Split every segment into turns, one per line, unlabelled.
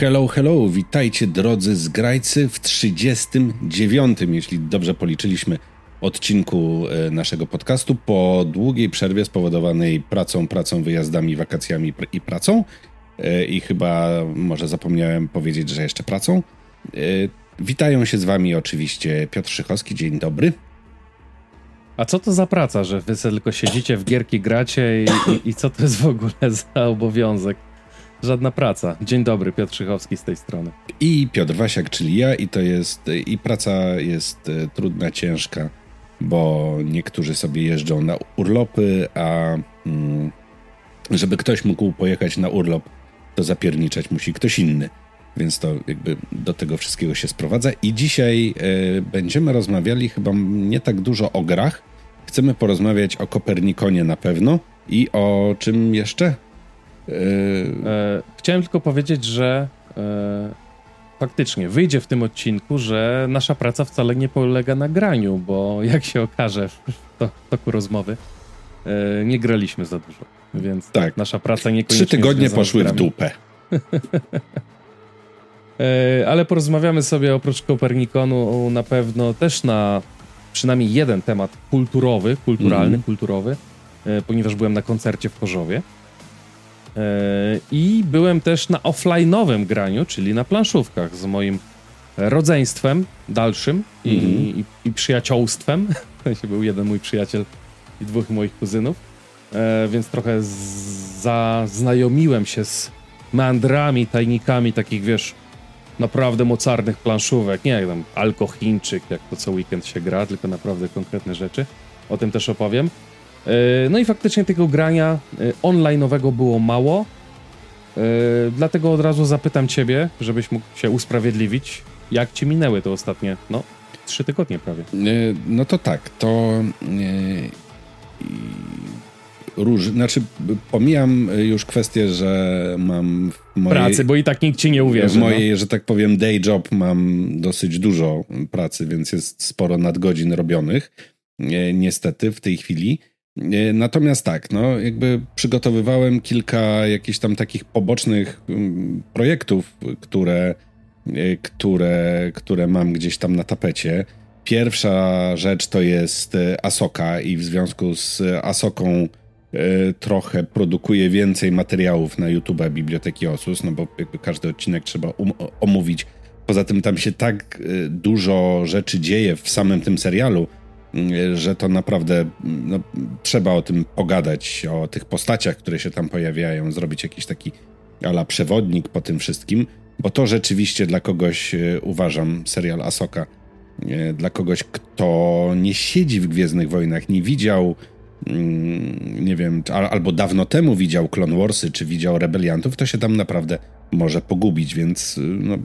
Hello, hello, witajcie drodzy zgrajcy w 39, jeśli dobrze policzyliśmy, odcinku e, naszego podcastu po długiej przerwie spowodowanej pracą, pracą, wyjazdami, wakacjami i pracą. E, I chyba może zapomniałem powiedzieć, że jeszcze pracą. E, witają się z wami oczywiście Piotr Szychowski, dzień dobry.
A co to za praca, że wy tylko siedzicie w gierki, gracie i, i, i co to jest w ogóle za obowiązek? Żadna praca. Dzień dobry, Piotr Szychowski z tej strony.
I Piotr Wasiak, czyli ja, i to jest, i praca jest e, trudna, ciężka, bo niektórzy sobie jeżdżą na urlopy, a mm, żeby ktoś mógł pojechać na urlop, to zapierniczać musi ktoś inny. Więc to jakby do tego wszystkiego się sprowadza. I dzisiaj y, będziemy rozmawiali chyba nie tak dużo o grach. Chcemy porozmawiać o Kopernikonie na pewno i o czym jeszcze?
E, chciałem tylko powiedzieć, że e, faktycznie wyjdzie w tym odcinku, że nasza praca wcale nie polega na graniu, bo jak się okaże w toku rozmowy, e, nie graliśmy za dużo. Więc tak, nasza praca niekoniecznie.
Trzy tygodnie poszły w dupę.
Ale porozmawiamy sobie oprócz Kopernikonu na pewno też na przynajmniej jeden temat kulturowy, kulturalny, mm. kulturowy, ponieważ byłem na koncercie w Chorzowie. E, I byłem też na offline'owym graniu, czyli na planszówkach z moim rodzeństwem dalszym i, mm. i, i przyjaciółstwem. Był jeden mój przyjaciel i dwóch moich kuzynów. E, więc trochę zaznajomiłem się z meandrami, tajnikami takich, wiesz, naprawdę mocarnych planszówek. Nie jak tam alkochińczyk, jak to co weekend się gra, tylko naprawdę konkretne rzeczy. O tym też opowiem. E, no i faktycznie tego grania e, online'owego było mało. E, dlatego od razu zapytam ciebie, żebyś mógł się usprawiedliwić, jak ci minęły te ostatnie, no, trzy tygodnie prawie.
No to tak, to róż, znaczy pomijam już kwestię, że mam
w mojej, pracy, bo i tak nikt ci nie uwierzy.
W mojej, no. że tak powiem, day job mam dosyć dużo pracy, więc jest sporo nadgodzin robionych. Niestety w tej chwili. Natomiast tak, no jakby przygotowywałem kilka jakichś tam takich pobocznych mm, projektów, które, e, które, które mam gdzieś tam na tapecie. Pierwsza rzecz to jest e, Asoka i w związku z Asoką e, trochę produkuję więcej materiałów na YouTube Biblioteki Osus, no bo jakby każdy odcinek trzeba um omówić. Poza tym tam się tak dużo rzeczy dzieje w samym tym serialu, że to naprawdę no, trzeba o tym pogadać, o tych postaciach, które się tam pojawiają, zrobić jakiś taki ala przewodnik po tym wszystkim, bo to rzeczywiście dla kogoś, e, uważam, serial Asoka, e, dla kogoś, kto nie siedzi w Gwiezdnych Wojnach, nie widział, mm, nie wiem, albo dawno temu widział Clone Warsy, czy widział Rebeliantów, to się tam naprawdę może pogubić, więc e, no,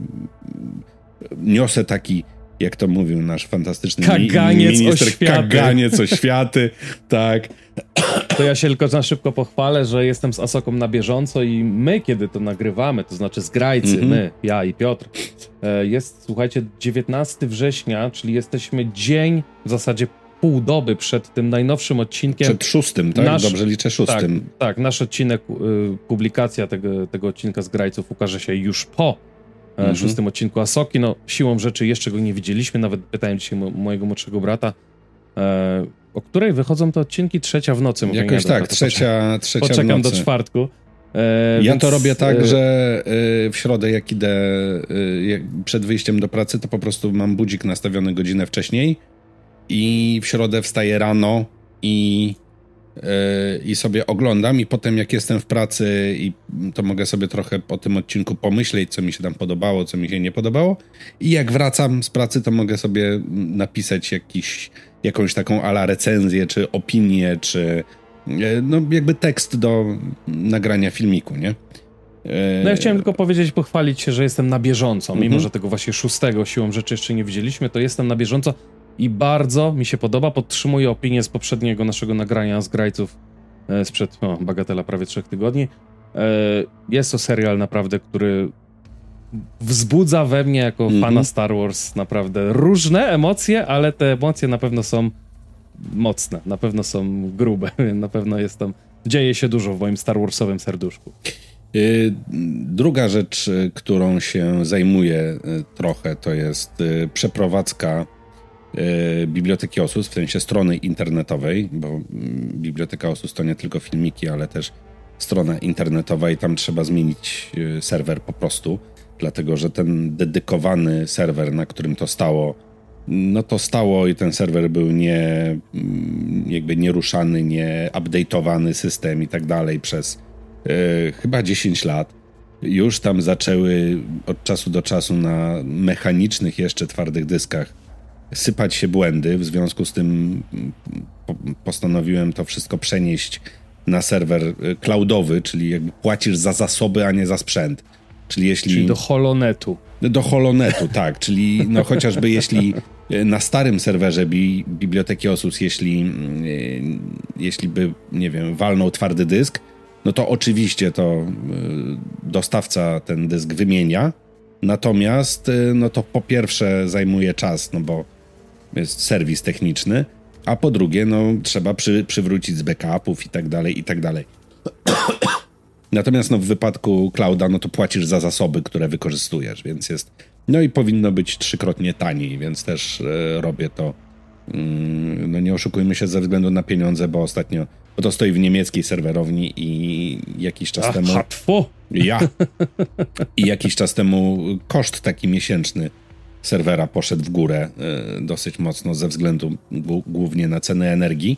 niosę taki jak to mówił nasz fantastyczny
kaganiec
mi minister,
oświaty.
kaganiec oświaty, tak.
To ja się tylko na szybko pochwalę, że jestem z Asoką na bieżąco i my, kiedy to nagrywamy, to znaczy zgrajcy, mm -hmm. my, ja i Piotr, e, jest, słuchajcie, 19 września, czyli jesteśmy dzień, w zasadzie pół doby przed tym najnowszym odcinkiem.
Przed szóstym, tak? Nasz, Dobrze liczę szóstym.
Tak, tak nasz odcinek, y, publikacja tego, tego odcinka z Grajców ukaże się już po mhm. szóstym odcinku Asoki. No, siłą rzeczy jeszcze go nie widzieliśmy, nawet pytałem dzisiaj mo mojego młodszego brata, e, o której wychodzą te odcinki? Trzecia w nocy.
Mówię, Jakoś tak, trzecia, trzecia
Poczekam do czwartku.
E, ja więc, to robię tak, e... że e, w środę jak idę e, jak przed wyjściem do pracy, to po prostu mam budzik nastawiony godzinę wcześniej i w środę wstaję rano i i sobie oglądam i potem jak jestem w pracy i to mogę sobie trochę po tym odcinku pomyśleć, co mi się tam podobało, co mi się nie podobało i jak wracam z pracy, to mogę sobie napisać jakiś, jakąś taką ala recenzję, czy opinię, czy e, no jakby tekst do nagrania filmiku, nie?
No ja chciałem tylko powiedzieć, pochwalić się, że jestem na bieżąco, mimo mhm. że tego właśnie szóstego siłą rzeczy jeszcze nie widzieliśmy, to jestem na bieżąco i bardzo mi się podoba. Podtrzymuję opinię z poprzedniego naszego nagrania z Grajców e, sprzed o, bagatela prawie trzech tygodni. E, jest to serial naprawdę, który wzbudza we mnie jako mm -hmm. fana Star Wars naprawdę różne emocje, ale te emocje na pewno są mocne, na pewno są grube, na pewno jest tam, dzieje się dużo w moim Star Warsowym serduszku.
Druga rzecz, którą się zajmuję trochę, to jest przeprowadzka Biblioteki Osus, w sensie strony internetowej, bo mm, Biblioteka Osus to nie tylko filmiki, ale też strona internetowa i tam trzeba zmienić serwer po prostu, dlatego że ten dedykowany serwer, na którym to stało, no to stało i ten serwer był nie, mm, jakby nieruszany, nie update'owany system i tak dalej przez e, chyba 10 lat. Już tam zaczęły od czasu do czasu na mechanicznych jeszcze twardych dyskach sypać się błędy. W związku z tym mm, po, postanowiłem to wszystko przenieść na serwer e, cloudowy, czyli jakby płacisz za zasoby, a nie za sprzęt.
Czyli jeśli... Czyli do holonetu.
Do holonetu, tak. Czyli no chociażby jeśli E, na starym serwerze bi, biblioteki Osus, jeśli, e, jeśli by, nie wiem, walnął twardy dysk, no to oczywiście to dostawca ten dysk wymienia. Natomiast, no to po pierwsze zajmuje czas, no bo jest serwis techniczny, a po drugie, no trzeba przy, przywrócić z backupów i tak dalej, i tak dalej. Natomiast no, w wypadku clouda, no to płacisz za zasoby, które wykorzystujesz, więc jest no i powinno być trzykrotnie taniej, więc też e, robię to. Mm, no nie oszukujmy się ze względu na pieniądze, bo ostatnio bo to stoi w niemieckiej serwerowni i jakiś czas
A,
temu.
Hatfu.
Ja. I jakiś czas temu koszt taki miesięczny serwera poszedł w górę e, dosyć mocno ze względu głównie na cenę energii.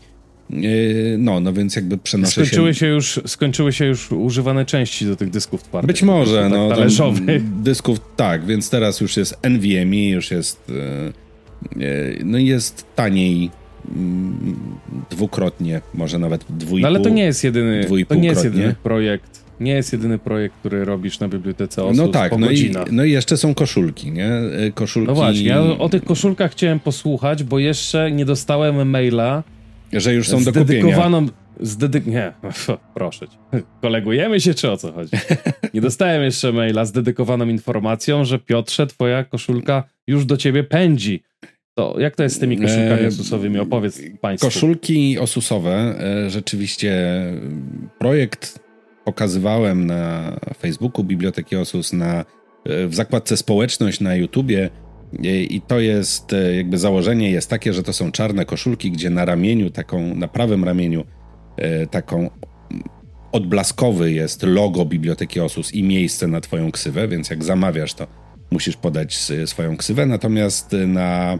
Yy, no, no więc jakby przenoszę
skończyły się... się... już, skończyły się już używane części do tych dysków twardych.
Być może, tak no. Talerzowych. Dysków, tak, więc teraz już jest NVMe, już jest yy, no jest taniej mm, dwukrotnie, może nawet dwójpół. No
ale to nie jest jedyny, to nie jest jedyny projekt. Nie jest jedyny projekt, który robisz na bibliotece osób
No tak, no i, no i jeszcze są koszulki, nie? Koszulki...
No właśnie, ja o tych koszulkach chciałem posłuchać, bo jeszcze nie dostałem maila
że już są do kupienia.
Zdedy... Nie, proszę cię. Kolegujemy się, czy o co chodzi? Nie dostałem jeszcze maila z dedykowaną informacją, że Piotrze, twoja koszulka już do ciebie pędzi. To jak to jest z tymi koszulkami e, osusowymi? Opowiedz państwu.
Koszulki osusowe, e, rzeczywiście projekt pokazywałem na Facebooku Biblioteki Osus, na, w zakładce społeczność na YouTubie i to jest, e, jakby założenie jest takie, że to są czarne koszulki, gdzie na ramieniu, taką, na prawym ramieniu, e, taką odblaskowy jest logo Biblioteki Osus i miejsce na twoją ksywę, więc jak zamawiasz, to musisz podać swoją ksywę, natomiast na,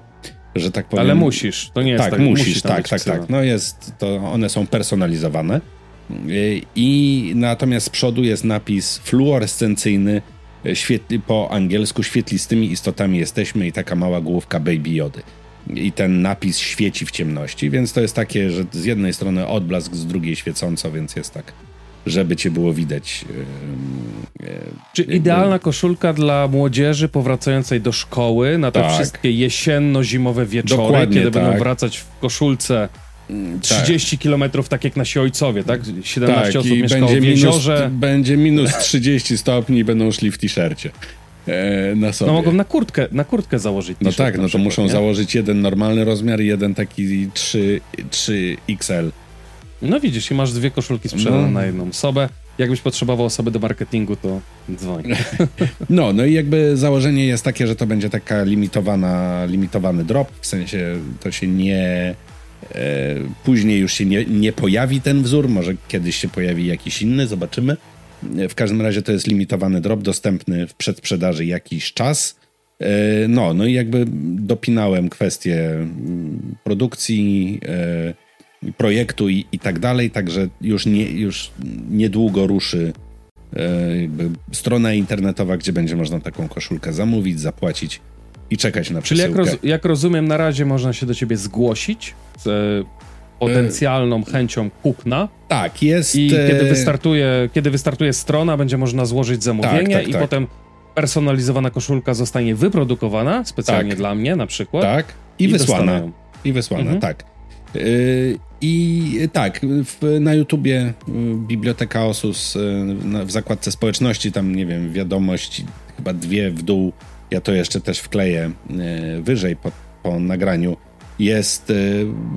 że tak powiem...
Ale musisz, to nie jest
tak.
tak
musisz, musi tak, tak, tak. No jest, to one są personalizowane i natomiast z przodu jest napis fluorescencyjny świetli, po angielsku świetlistymi istotami jesteśmy i taka mała główka Baby Jody. I ten napis świeci w ciemności, więc to jest takie, że z jednej strony odblask, z drugiej świecąco, więc jest tak, żeby cię było widać.
Yy, Czy idealna koszulka dla młodzieży powracającej do szkoły na te tak. wszystkie jesienno-zimowe wieczory, Dokładnie kiedy tak. będą wracać w koszulce 30 tak. kilometrów, tak jak nasi ojcowie, tak? 17 tak, osób mieszkało będzie w jeziorze.
Minus, będzie minus 30 stopni i będą szli w t-shircie. E, na sobie.
No mogą na kurtkę, na kurtkę założyć
No tak, no to przykład, muszą nie? założyć jeden normalny rozmiar i jeden taki 3, 3XL.
No widzisz, i masz dwie koszulki sprzedane no. na jedną osobę. Jakbyś potrzebował osoby do marketingu, to dzwoń.
No, no i jakby założenie jest takie, że to będzie taka limitowana, limitowany drop, w sensie to się nie później już się nie, nie pojawi ten wzór, może kiedyś się pojawi jakiś inny, zobaczymy. E, w każdym razie to jest limitowany drop, dostępny w przedsprzedaży jakiś czas. E, no, no i jakby dopinałem kwestię mm, produkcji, projektu i, i tak dalej, także już, nie, już niedługo ruszy strona internetowa, gdzie będzie można taką koszulkę zamówić, zapłacić i czekać na przesyłkę.
Czyli jak, roz, jak rozumiem, na razie można się do ciebie zgłosić z e, potencjalną chęcią kupna.
Tak, jest.
I kiedy e, wystartuje, kiedy wystartuje strona, będzie można złożyć zamówienie tak, tak, i tak. potem personalizowana koszulka zostanie wyprodukowana specjalnie tak. dla mnie na przykład.
Tak, i, i wysłana. I wysłana, mhm. tak. Yy, I tak, w, na YouTubie Biblioteka Osus w zakładce społeczności, tam nie wiem, wiadomości, chyba dwie w dół ja to jeszcze też wkleję e, wyżej po, po nagraniu, jest e,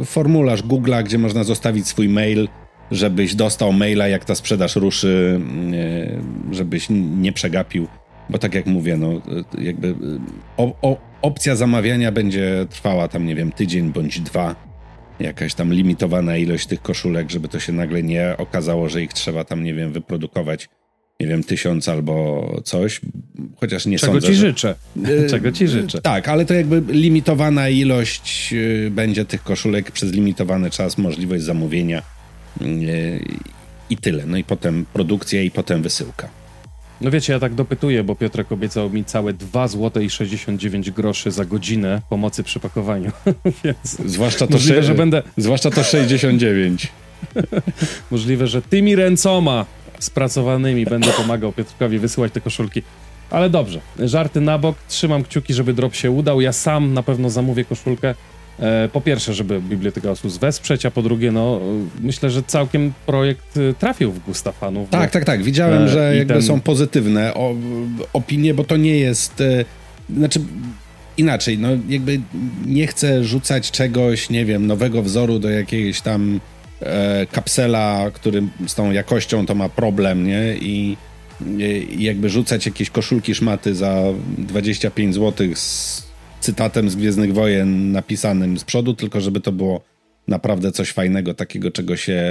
formularz Google'a, gdzie można zostawić swój mail żebyś dostał maila, jak ta sprzedaż ruszy, e, żebyś nie przegapił, bo tak jak mówię, no jakby o, o, opcja zamawiania będzie trwała tam, nie wiem, tydzień bądź dwa. Jakaś tam limitowana ilość tych koszulek, żeby to się nagle nie okazało, że ich trzeba tam, nie wiem, wyprodukować nie wiem, tysiąc albo coś, chociaż nie
Czego
sądzę,
ci
że...
życzę. Czego ci życzę.
Tak, ale to jakby limitowana ilość y, będzie tych koszulek przez limitowany czas, możliwość zamówienia y, i tyle. No i potem produkcja i potem wysyłka.
No wiecie, ja tak dopytuję, bo Piotrek obiecał mi całe 2 zł i 69 groszy za godzinę pomocy przy pakowaniu. Więc
zwłaszcza to,
możliwe, że będę...
zwłaszcza to 69.
możliwe, że tymi ręcoma spracowanymi będę pomagał Piotrkowi wysyłać te koszulki. Ale dobrze, żarty na bok, trzymam kciuki, żeby drop się udał. Ja sam na pewno zamówię koszulkę. E, po pierwsze, żeby Biblioteka Osus wesprzeć, a po drugie, no myślę, że całkiem projekt y, trafił w gusta fanów.
Tak, tak, tak. Widziałem, e, że jakby ten... są pozytywne opinie, bo to nie jest. E, znaczy, inaczej, no jakby nie chcę rzucać czegoś, nie wiem, nowego wzoru do jakiejś tam e, kapsela, który z tą jakością to ma problem, nie? I, i jakby rzucać jakieś koszulki szmaty za 25 zł z cytatem z Gwiezdnych Wojen napisanym z przodu, tylko żeby to było naprawdę coś fajnego, takiego, czego się,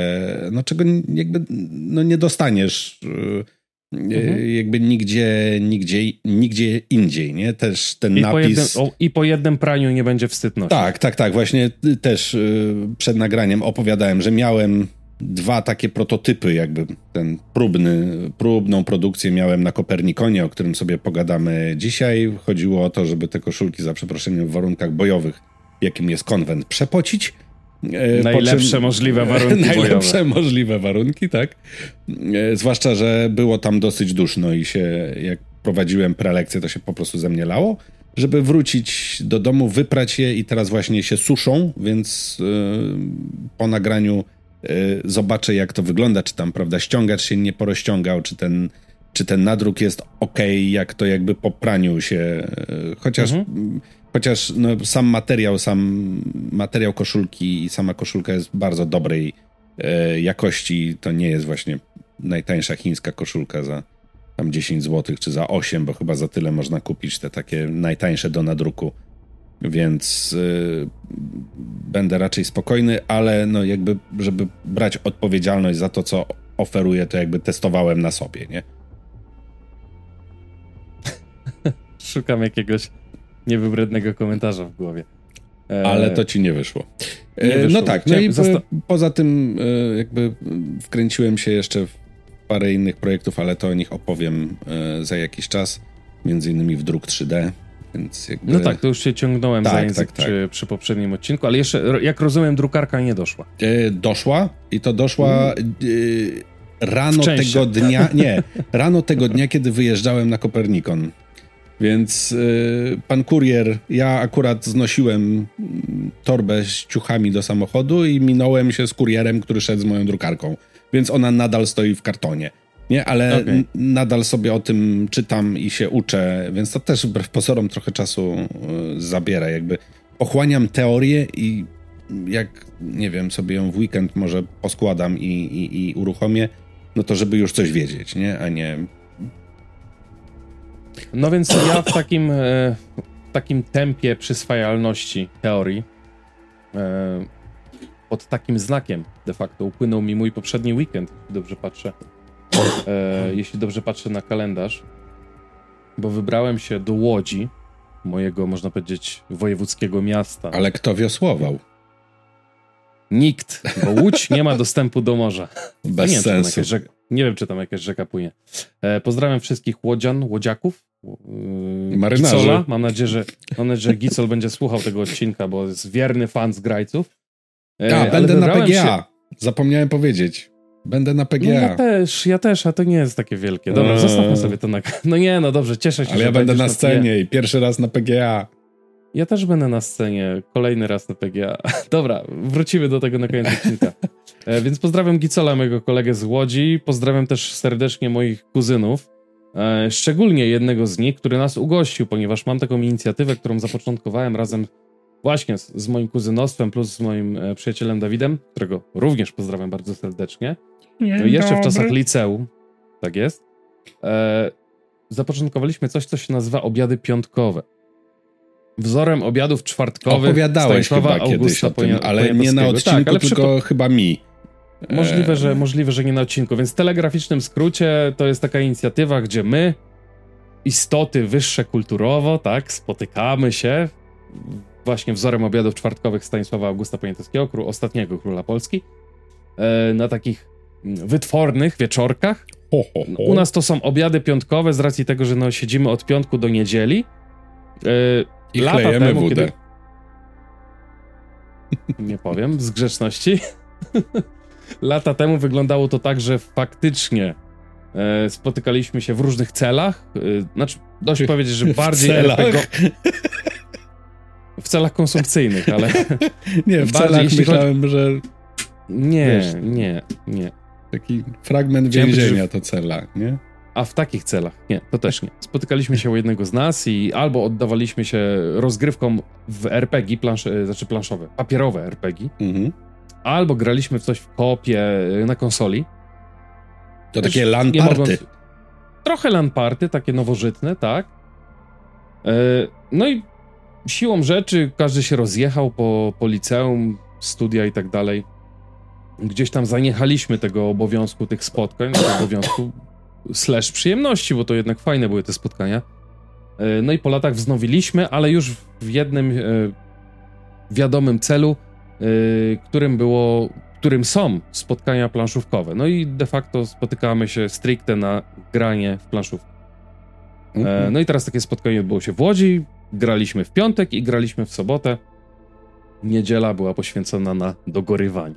no czego jakby no nie dostaniesz mhm. jakby nigdzie, nigdzie, nigdzie indziej, nie? Też ten
I
napis...
Po jednym, o, I po jednym praniu nie będzie wstydności.
Tak, tak, tak. Właśnie też y, przed nagraniem opowiadałem, że miałem dwa takie prototypy, jakby ten próbny, próbną produkcję miałem na Kopernikonie, o którym sobie pogadamy dzisiaj. Chodziło o to, żeby te koszulki za przeproszeniem w warunkach bojowych, jakim jest konwent, przepocić.
E, najlepsze czym, możliwe warunki
Najlepsze bojowe. możliwe warunki, tak. E, zwłaszcza, że było tam dosyć duszno i się, jak prowadziłem prelekcję, to się po prostu ze mnie lało. Żeby wrócić do domu, wyprać je i teraz właśnie się suszą, więc yy, po nagraniu zobaczę, jak to wygląda, czy tam, prawda, ściągacz się nie porozciągał, czy ten, czy ten nadruk jest ok, jak to jakby po praniu się, chociaż mhm Chociaż no, sam materiał, sam materiał koszulki i sama koszulka jest bardzo dobrej e, jakości. To nie jest właśnie najtańsza chińska koszulka za tam 10 zł czy za 8, bo chyba za tyle można kupić te takie najtańsze do nadruku. Więc e, będę raczej spokojny, ale no jakby, żeby brać odpowiedzialność za to, co oferuję, to jakby testowałem na sobie, nie?
Szukam jakiegoś niewybrednego komentarza w głowie.
E, Ale to ci nie wyszło. E, nie wyszło. No tak, no i po, poza tym e, jakby wkręciłem się jeszcze w parę innych projektów, ale to o nich opowiem za jakiś czas, między innymi w druk 3D, więc jakby...
No tak, to już się ciągnąłem tak, za język tak, tak. Przy, przy, poprzednim odcinku, ale jeszcze, jak rozumiem, drukarka nie doszła.
doszła i to doszła mm. rano tego dnia, nie, rano tego dnia, kiedy wyjeżdżałem na Kopernikon. Więc y, pan kurier, ja akurat znosiłem torbę z ciuchami do samochodu i minąłem się z kurierem, który szedł z moją drukarką. Więc ona nadal stoi w kartonie. Nie, ale okay. nadal sobie o tym czytam i się uczę, więc to też wbrew pozorom trochę czasu y, zabiera. Jakby pochłaniam teorię i jak, nie wiem, sobie ją w weekend może poskładam i, i, i uruchomię, no to żeby już coś wiedzieć, nie? A nie
no więc ja w takim, e, w takim tempie przyswajalności teorii e, pod takim znakiem de facto upłynął mi mój poprzedni weekend, jeśli dobrze patrzę. E, jeśli dobrze patrzę na kalendarz, bo wybrałem się do Łodzi, mojego, można powiedzieć, wojewódzkiego miasta.
Ale kto wiosłował?
Nikt, bo Łódź nie ma dostępu do morza.
Bez
nie
sensu.
Wiem, nie wiem, czy tam jakaś rzeka płynie. E, pozdrawiam wszystkich łodzian, łodziaków.
Yy, Marynarzy. Gicola.
Mam nadzieję, że, mam nadzieję, że Gicol będzie słuchał tego odcinka, bo jest wierny fan z grajców.
E, A, będę na PGA. Się... Zapomniałem powiedzieć. Będę na PGA. No
ja też, ja też, a to nie jest takie wielkie. Dobra, eee. zostawmy sobie to na... No nie, no dobrze, cieszę się,
Ale ja będę na scenie na... i pierwszy raz na PGA.
Ja też będę na scenie, kolejny raz na PGA. Dobra, wrócimy do tego na koniec odcinka. E, więc pozdrawiam Gicola, mojego kolegę z Łodzi. Pozdrawiam też serdecznie moich kuzynów. E, szczególnie jednego z nich, który nas ugościł, ponieważ mam taką inicjatywę, którą zapoczątkowałem razem właśnie z, z, moim kuzynostwem plus z moim e, przyjacielem Dawidem, którego również pozdrawiam bardzo serdecznie. No jeszcze w czasach liceum, tak jest, e, zapoczątkowaliśmy coś, co się nazywa obiady piątkowe. Wzorem obiadów czwartkowych
Opowiadałeś Stanisława chyba Augusta kiedyś o tym, ale nie na odcinku, tak, ale tylko chyba mi.
Możliwe że, możliwe, że nie na odcinku, więc w telegraficznym skrócie to jest taka inicjatywa, gdzie my, istoty wyższe kulturowo, tak, spotykamy się właśnie wzorem obiadów czwartkowych Stanisława Augusta Poniatowskiego, ostatniego króla Polski, e, na takich wytwornych wieczorkach. U nas to są obiady piątkowe z racji tego, że no, siedzimy od piątku do niedzieli.
E, I lata temu, wódę. Kiedy...
Nie powiem, z grzeczności. lata temu wyglądało to tak, że faktycznie e, spotykaliśmy się w różnych celach. E, znaczy, dość powiedzieć, że bardziej RPG. W celach konsumpcyjnych, ale.
Nie, w celach myślałem, chodzi... że.
Nie, wiesz, nie, nie.
Taki fragment więzienia to cela, nie?
A w takich celach? Nie, to też nie. Spotykaliśmy się u jednego z nas i albo oddawaliśmy się rozgrywkom w RPG, plansze, znaczy planszowe, papierowe RPG, mhm. Albo graliśmy w coś w kopie na konsoli.
To takie LAN party. Mogąc...
Trochę LAN party, takie nowożytne, tak. E, no i siłą rzeczy każdy się rozjechał po, po liceum, studia i tak dalej. Gdzieś tam zaniechaliśmy tego obowiązku, tych spotkań, tego obowiązku slash przyjemności, bo to jednak fajne były te spotkania. E, no i po latach wznowiliśmy, ale już w jednym e, wiadomym celu, którym było, którym są spotkania planszówkowe. No i de facto spotykamy się stricte na granie w planszówkę. Mhm. No i teraz takie spotkanie odbyło się w Łodzi, graliśmy w piątek i graliśmy w sobotę. Niedziela była poświęcona na dogorywanie.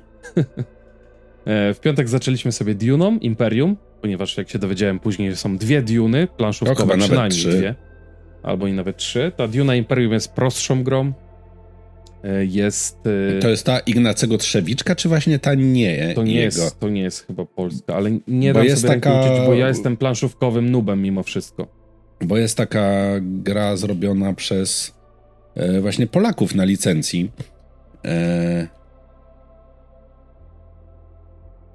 w piątek zaczęliśmy sobie Duną, Imperium, ponieważ jak się dowiedziałem później, są dwie Duny planszówkowe, no, przynajmniej dwie. Albo i nawet trzy. Ta Duna Imperium jest prostszą grą. E, jest...
E, to jest ta Ignacego Trzewiczka, czy właśnie ta nie?
To nie, jest, to nie jest chyba polska, ale nie bo dam jest sobie taka... uczyć, bo ja jestem planszówkowym nubem mimo wszystko.
Bo jest taka gra zrobiona przez e, właśnie Polaków na licencji. E,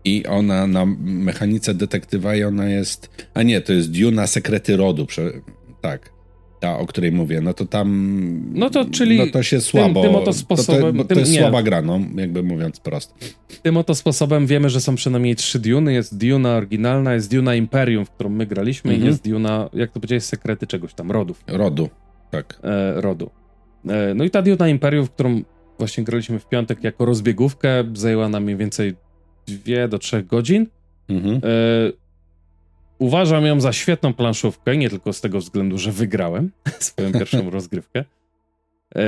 I ona na mechanice detektywa i ona jest... A nie, to jest Duna Sekrety Rodu. Tak ta, o której mówię, no to tam.
No to czyli.
No to się słabo. Tym, tym oto sposobem. To, to, to tym, jest nie. słaba gra, no, jakby mówiąc prosto.
Tym oto sposobem wiemy, że są przynajmniej trzy Duny. Jest Duna oryginalna, jest Duna Imperium, w którą my graliśmy, mhm. i jest Duna, jak to powiedziałeś, sekrety czegoś tam, rodów.
Rodu, tak.
E, rodu. E, no i ta Duna Imperium, w którą właśnie graliśmy w piątek jako rozbiegówkę, zajęła nam mniej więcej dwie do trzech godzin. Mhm. E, Uważam ją za świetną planszówkę, nie tylko z tego względu, że wygrałem swoją pierwszą rozgrywkę, e,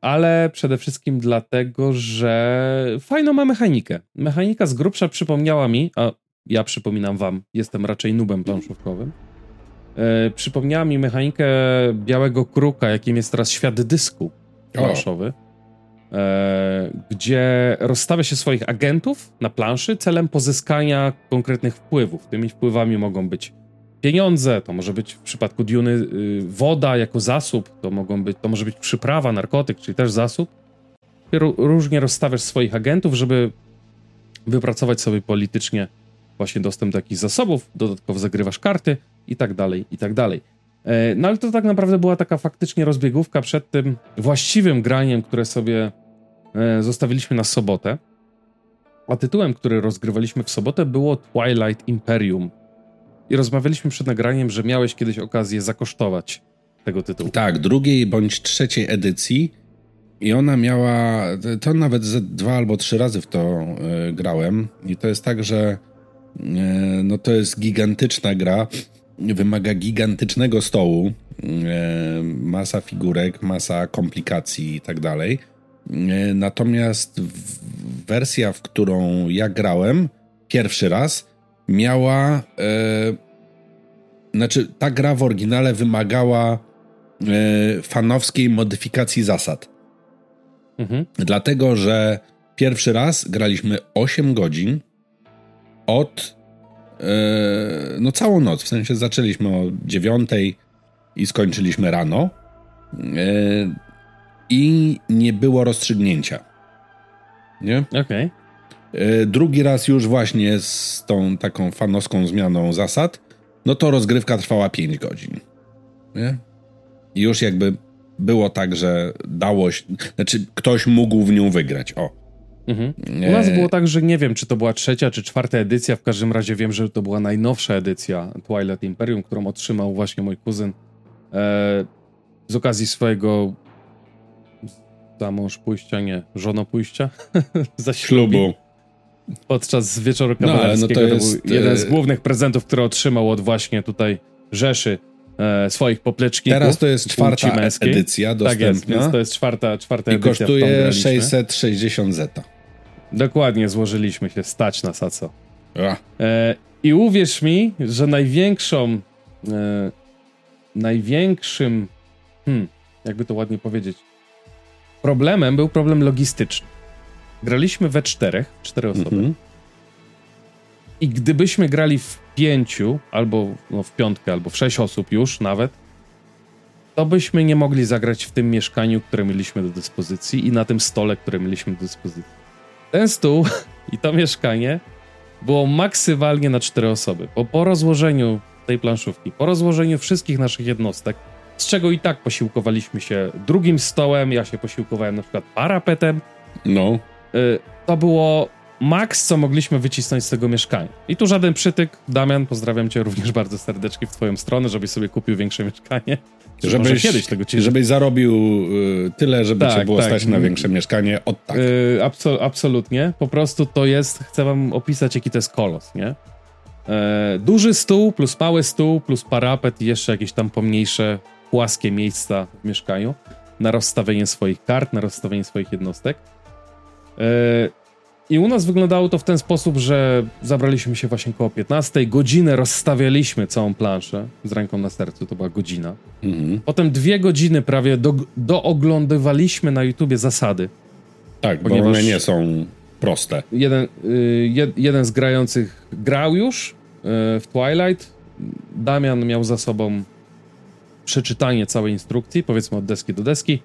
ale przede wszystkim dlatego, że fajną ma mechanikę. Mechanika z grubsza przypomniała mi, a ja przypominam wam, jestem raczej nubem planszówkowym, e, przypomniała mi mechanikę białego kruka, jakim jest teraz świat dysku planszowy. E, gdzie rozstawia się swoich agentów na planszy celem pozyskania konkretnych wpływów. Tymi wpływami mogą być pieniądze, to może być w przypadku Duny y, woda jako zasób, to, mogą być, to może być przyprawa, narkotyk, czyli też zasób. Różnie rozstawiasz swoich agentów, żeby wypracować sobie politycznie właśnie dostęp do jakichś zasobów, dodatkowo zagrywasz karty i tak dalej, i tak dalej. E, no ale to tak naprawdę była taka faktycznie rozbiegówka przed tym właściwym graniem, które sobie e, zostawiliśmy na sobotę. A tytułem, który rozgrywaliśmy w sobotę było Twilight Imperium. I rozmawialiśmy przed nagraniem, że miałeś kiedyś okazję zakosztować tego tytułu.
Tak, drugiej bądź trzeciej edycji. I ona miała, to nawet ze dwa albo trzy razy w to y, grałem. I to jest tak, że no to jest gigantyczna gra wymaga gigantycznego stołu, e, masa figurek, masa komplikacji i tak dalej. E, natomiast wersja, w którą ja grałem pierwszy raz, miała. E, znaczy, ta gra w oryginale wymagała fanowskiej modyfikacji zasad. Mhm. Dlatego, że pierwszy raz graliśmy 8 godzin od no całą noc, w sensie zaczęliśmy o dziewiątej i skończyliśmy rano. E, i nie było rozstrzygnięcia. Nie?
Okej. Okay.
E, drugi raz już właśnie z tą taką fanowską zmianą zasad, no to rozgrywka trwała 5 godzin. Nie? I już jakby było tak, że dało się, znaczy ktoś mógł w nią wygrać, o.
Mhm. U nas było tak, że nie wiem, czy to była trzecia, czy czwarta edycja, w każdym razie wiem, że to była najnowsza edycja Twilight Imperium, którą otrzymał właśnie mój kuzyn e, z okazji swojego za mąż pójścia, nie, żono pójścia,
za ślubu.
Podczas wieczoru kawalerskiego no, no to, jest, to był jeden z e, głównych prezentów, który otrzymał od właśnie tutaj Rzeszy e, swoich popleczników.
Teraz to jest czwarta edycja dostępna. Tak jest,
więc to jest czwarta, czwarta I
edycja. I kosztuje 660 zeta.
Dokładnie, złożyliśmy się stać na saco. E, I uwierz mi, że największą e, największym hmm, jakby to ładnie powiedzieć problemem był problem logistyczny. Graliśmy we czterech, cztery osoby. Mm -hmm. I gdybyśmy grali w pięciu, albo no, w piątkę, albo w sześć osób już nawet, to byśmy nie mogli zagrać w tym mieszkaniu, które mieliśmy do dyspozycji i na tym stole, które mieliśmy do dyspozycji. Ten stół i to mieszkanie było maksymalnie na cztery osoby, bo po rozłożeniu tej planszówki, po rozłożeniu wszystkich naszych jednostek, z czego i tak posiłkowaliśmy się drugim stołem, ja się posiłkowałem na przykład parapetem.
No.
Y, to było maks, co mogliśmy wycisnąć z tego mieszkania. I tu żaden przytyk. Damian, pozdrawiam cię również bardzo serdecznie w twoją stronę, żebyś sobie kupił większe mieszkanie.
Żebyś, kiedyś tego ci... żebyś zarobił y, tyle, żeby tak, cię było tak. stać na większe mieszkanie od tak. Y,
absol absolutnie. Po prostu to jest, chcę wam opisać, jaki to jest kolos, nie? E, duży stół plus mały stół plus parapet i jeszcze jakieś tam pomniejsze, płaskie miejsca w mieszkaniu na rozstawienie swoich kart, na rozstawienie swoich jednostek. I u nas wyglądało to w ten sposób, że zabraliśmy się właśnie koło 15, godzinę rozstawialiśmy całą planszę z ręką na sercu, to była godzina. Mhm. Potem dwie godziny prawie do, dooglądywaliśmy na YouTubie zasady.
Tak, bo one nie są proste.
Jeden, y, jed, jeden z grających grał już y, w Twilight. Damian miał za sobą przeczytanie całej instrukcji, powiedzmy od deski do deski.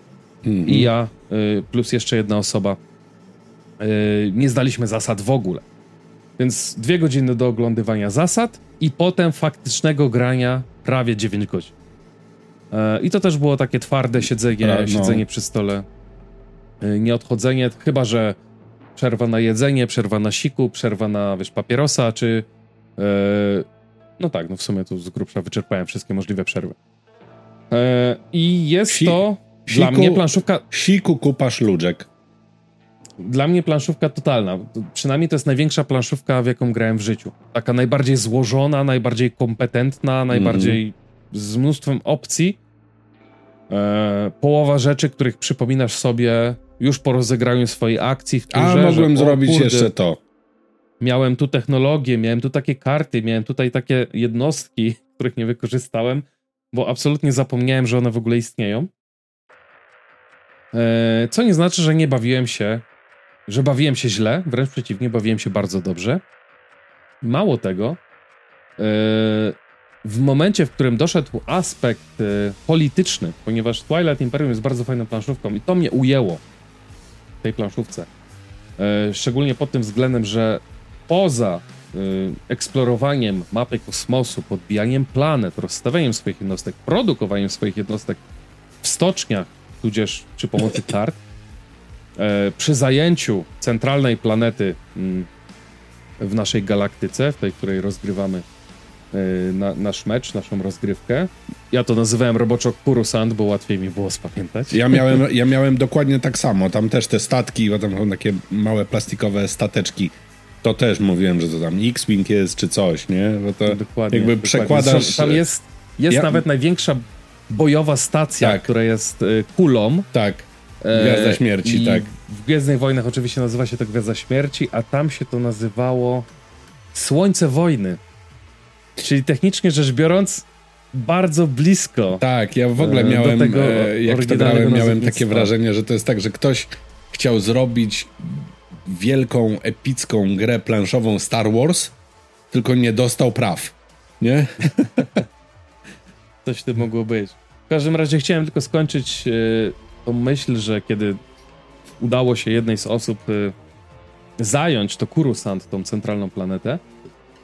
-hmm. I ja, y, plus jeszcze jedna osoba, nie zdaliśmy zasad w ogóle. Więc dwie godziny do oglądywania zasad i potem faktycznego grania prawie 9 godzin. I to też było takie twarde siedzenie, no. siedzenie przy stole. Nieodchodzenie, chyba że przerwa na jedzenie, przerwa na siku, przerwa na, wiesz, papierosa, czy... No tak, no w sumie tu z grubsza wyczerpałem wszystkie możliwe przerwy. I jest si to siku, dla mnie planszówka...
Siku kupasz ludzek.
Dla mnie planszówka totalna. Przynajmniej to jest największa planszówka, w jaką grałem w życiu. Taka najbardziej złożona, najbardziej kompetentna, najbardziej mm. z mnóstwem opcji. E, połowa rzeczy, których przypominasz sobie już po rozegraniu swojej akcji w
turze. A mogłem że, zrobić kurde, jeszcze to.
Miałem tu technologię, miałem tu takie karty, miałem tutaj takie jednostki, których nie wykorzystałem, bo absolutnie zapomniałem, że one w ogóle istnieją. E, co nie znaczy, że nie bawiłem się, że bawiłem się źle, wręcz przeciwnie, bawiłem się bardzo dobrze. Mało tego, e, w momencie, w którym doszedł aspekt e, polityczny, ponieważ Twilight Imperium jest bardzo fajną planszówką i to mnie ujęło tej planszówce. E, szczególnie pod tym względem, że poza eksplorowaniem mapy kosmosu, podbijaniem planet, rozstawianiem swoich jednostek, produkowaniem swoich jednostek w stoczniach, tudzież przy pomocy kart, przy zajęciu centralnej planety mm, w naszej galaktyce, w tej, której rozgrywamy Y, na, nasz mecz, naszą rozgrywkę. Ja to nazywałem roboczo Kurusant, bo łatwiej mi było spamiętać.
Ja miałem, ja miałem dokładnie tak samo. Tam też te statki, bo tam są takie małe plastikowe stateczki. To też mówiłem, że to tam X-Wing jest czy coś, nie? Bo to dokładnie, jakby dokładnie. przekładasz...
Tam jest, jest ja... nawet największa bojowa stacja, tak. która jest y, kulą.
Tak. Gwiazda e, Śmierci, I tak.
W Gwiezdnych Wojnach oczywiście nazywa się to Gwiazda Śmierci, a tam się to nazywało Słońce Wojny. Czyli technicznie rzecz biorąc, bardzo blisko.
Tak, ja w ogóle e, miałem, tego e, jak to grałem, miałem takie wrażenie, że to jest tak, że ktoś chciał zrobić wielką, epicką grę planszową Star Wars, tylko nie dostał praw. Nie?
Coś ty mogło być. W każdym razie chciałem tylko skończyć to myśl, że kiedy udało się jednej z osób y, zająć to Kurusant, tą centralną planetę,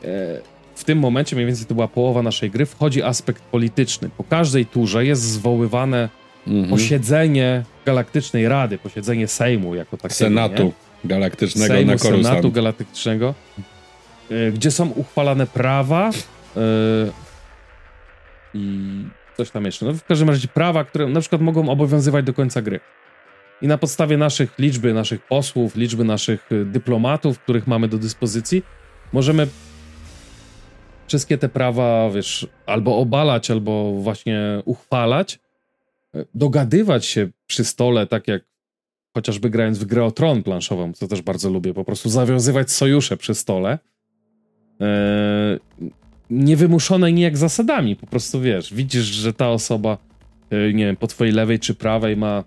e, w tym momencie, mniej więcej to była połowa naszej gry, wchodzi aspekt polityczny. Po każdej turze jest zwoływane mhm. posiedzenie Galaktycznej Rady, posiedzenie Sejmu jako takiego.
Senatu nie? Galaktycznego
Sejmu,
na Korusant.
Senatu Galaktycznego, e, gdzie są uchwalane prawa i coś tam jeszcze. No, w każdym razie prawa, które na przykład mogą obowiązywać do końca gry. I na podstawie naszych liczby, naszych posłów, liczby naszych dyplomatów, których mamy do dyspozycji, możemy wszystkie te prawa, wiesz, albo obalać, albo właśnie uchwalać, dogadywać się przy stole, tak jak chociażby grając w grę o tron planszową, co też bardzo lubię, po prostu zawiązywać sojusze przy stole. Eee, niewymuszone nijak zasadami, po prostu wiesz, widzisz, że ta osoba, e, nie wiem, po twojej lewej czy prawej ma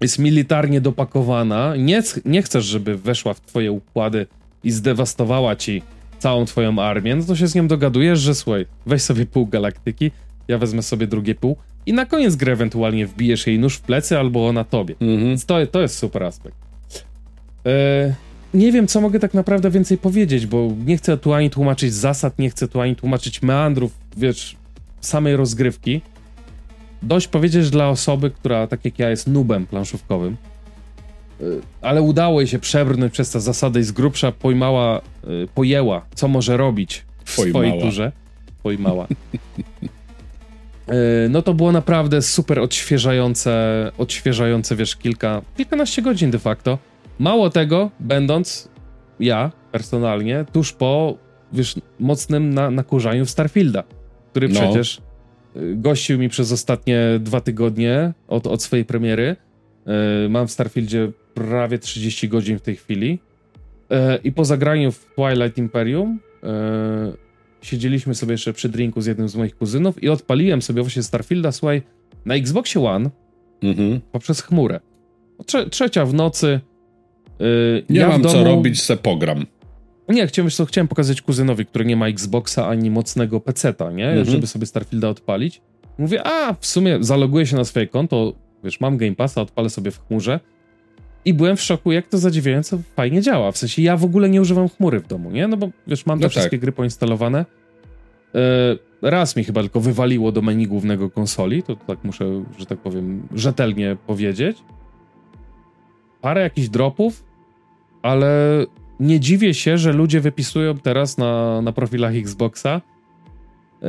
jest militarnie dopakowana, nie, nie chcesz, żeby weszła w twoje układy i zdewastowała ci całą twoją armię, no to się z nią dogadujesz, że słuchaj, weź sobie pół galaktyki, ja wezmę sobie drugie pół i na koniec gry ewentualnie wbijesz jej nóż w plecy albo ona tobie. Mhm. Więc to, to jest super aspekt. E, nie wiem, co mogę tak naprawdę więcej powiedzieć, bo nie chcę tu ani tłumaczyć zasad, nie chcę tu ani tłumaczyć meandrów, wiesz, samej rozgrywki. Dość powiedzieć dla osoby, która, tak jak ja, jest nubem planszówkowym, Y, ale udało jej się przebrnąć przez te zasady i z grubsza pojmała, y, pojęła, co może robić w pojmała. swojej turze. Pojmała. Y, no to było naprawdę super odświeżające, odświeżające, wiesz, kilka, kilkanaście godzin de facto. Mało tego, będąc ja personalnie tuż po, wiesz, mocnym na, nakurzaniu w Starfielda, który no. przecież gościł mi przez ostatnie dwa tygodnie od, od swojej premiery. Mam w Starfieldzie prawie 30 godzin w tej chwili. E, I po zagraniu w Twilight Imperium e, siedzieliśmy sobie jeszcze przy drinku z jednym z moich kuzynów i odpaliłem sobie właśnie Starfielda, słuchaj, na Xboxie One mhm. poprzez chmurę. Trze trzecia w nocy.
E, nie ja mam domu... co robić, se pogram.
Nie, chciałem, co, chciałem pokazać kuzynowi, który nie ma Xboxa ani mocnego peceta, nie? Mhm. Żeby sobie Starfielda odpalić. Mówię, a w sumie zaloguję się na swoje konto, wiesz, mam Game Passa, odpalę sobie w chmurze i byłem w szoku, jak to zadziwiająco fajnie działa. W sensie ja w ogóle nie używam chmury w domu, nie? No bo wiesz, mam te no wszystkie tak. gry poinstalowane. Yy, raz mi chyba tylko wywaliło do menu głównego konsoli, to tak muszę, że tak powiem, rzetelnie powiedzieć. Parę jakichś dropów, ale nie dziwię się, że ludzie wypisują teraz na, na profilach Xboxa, yy,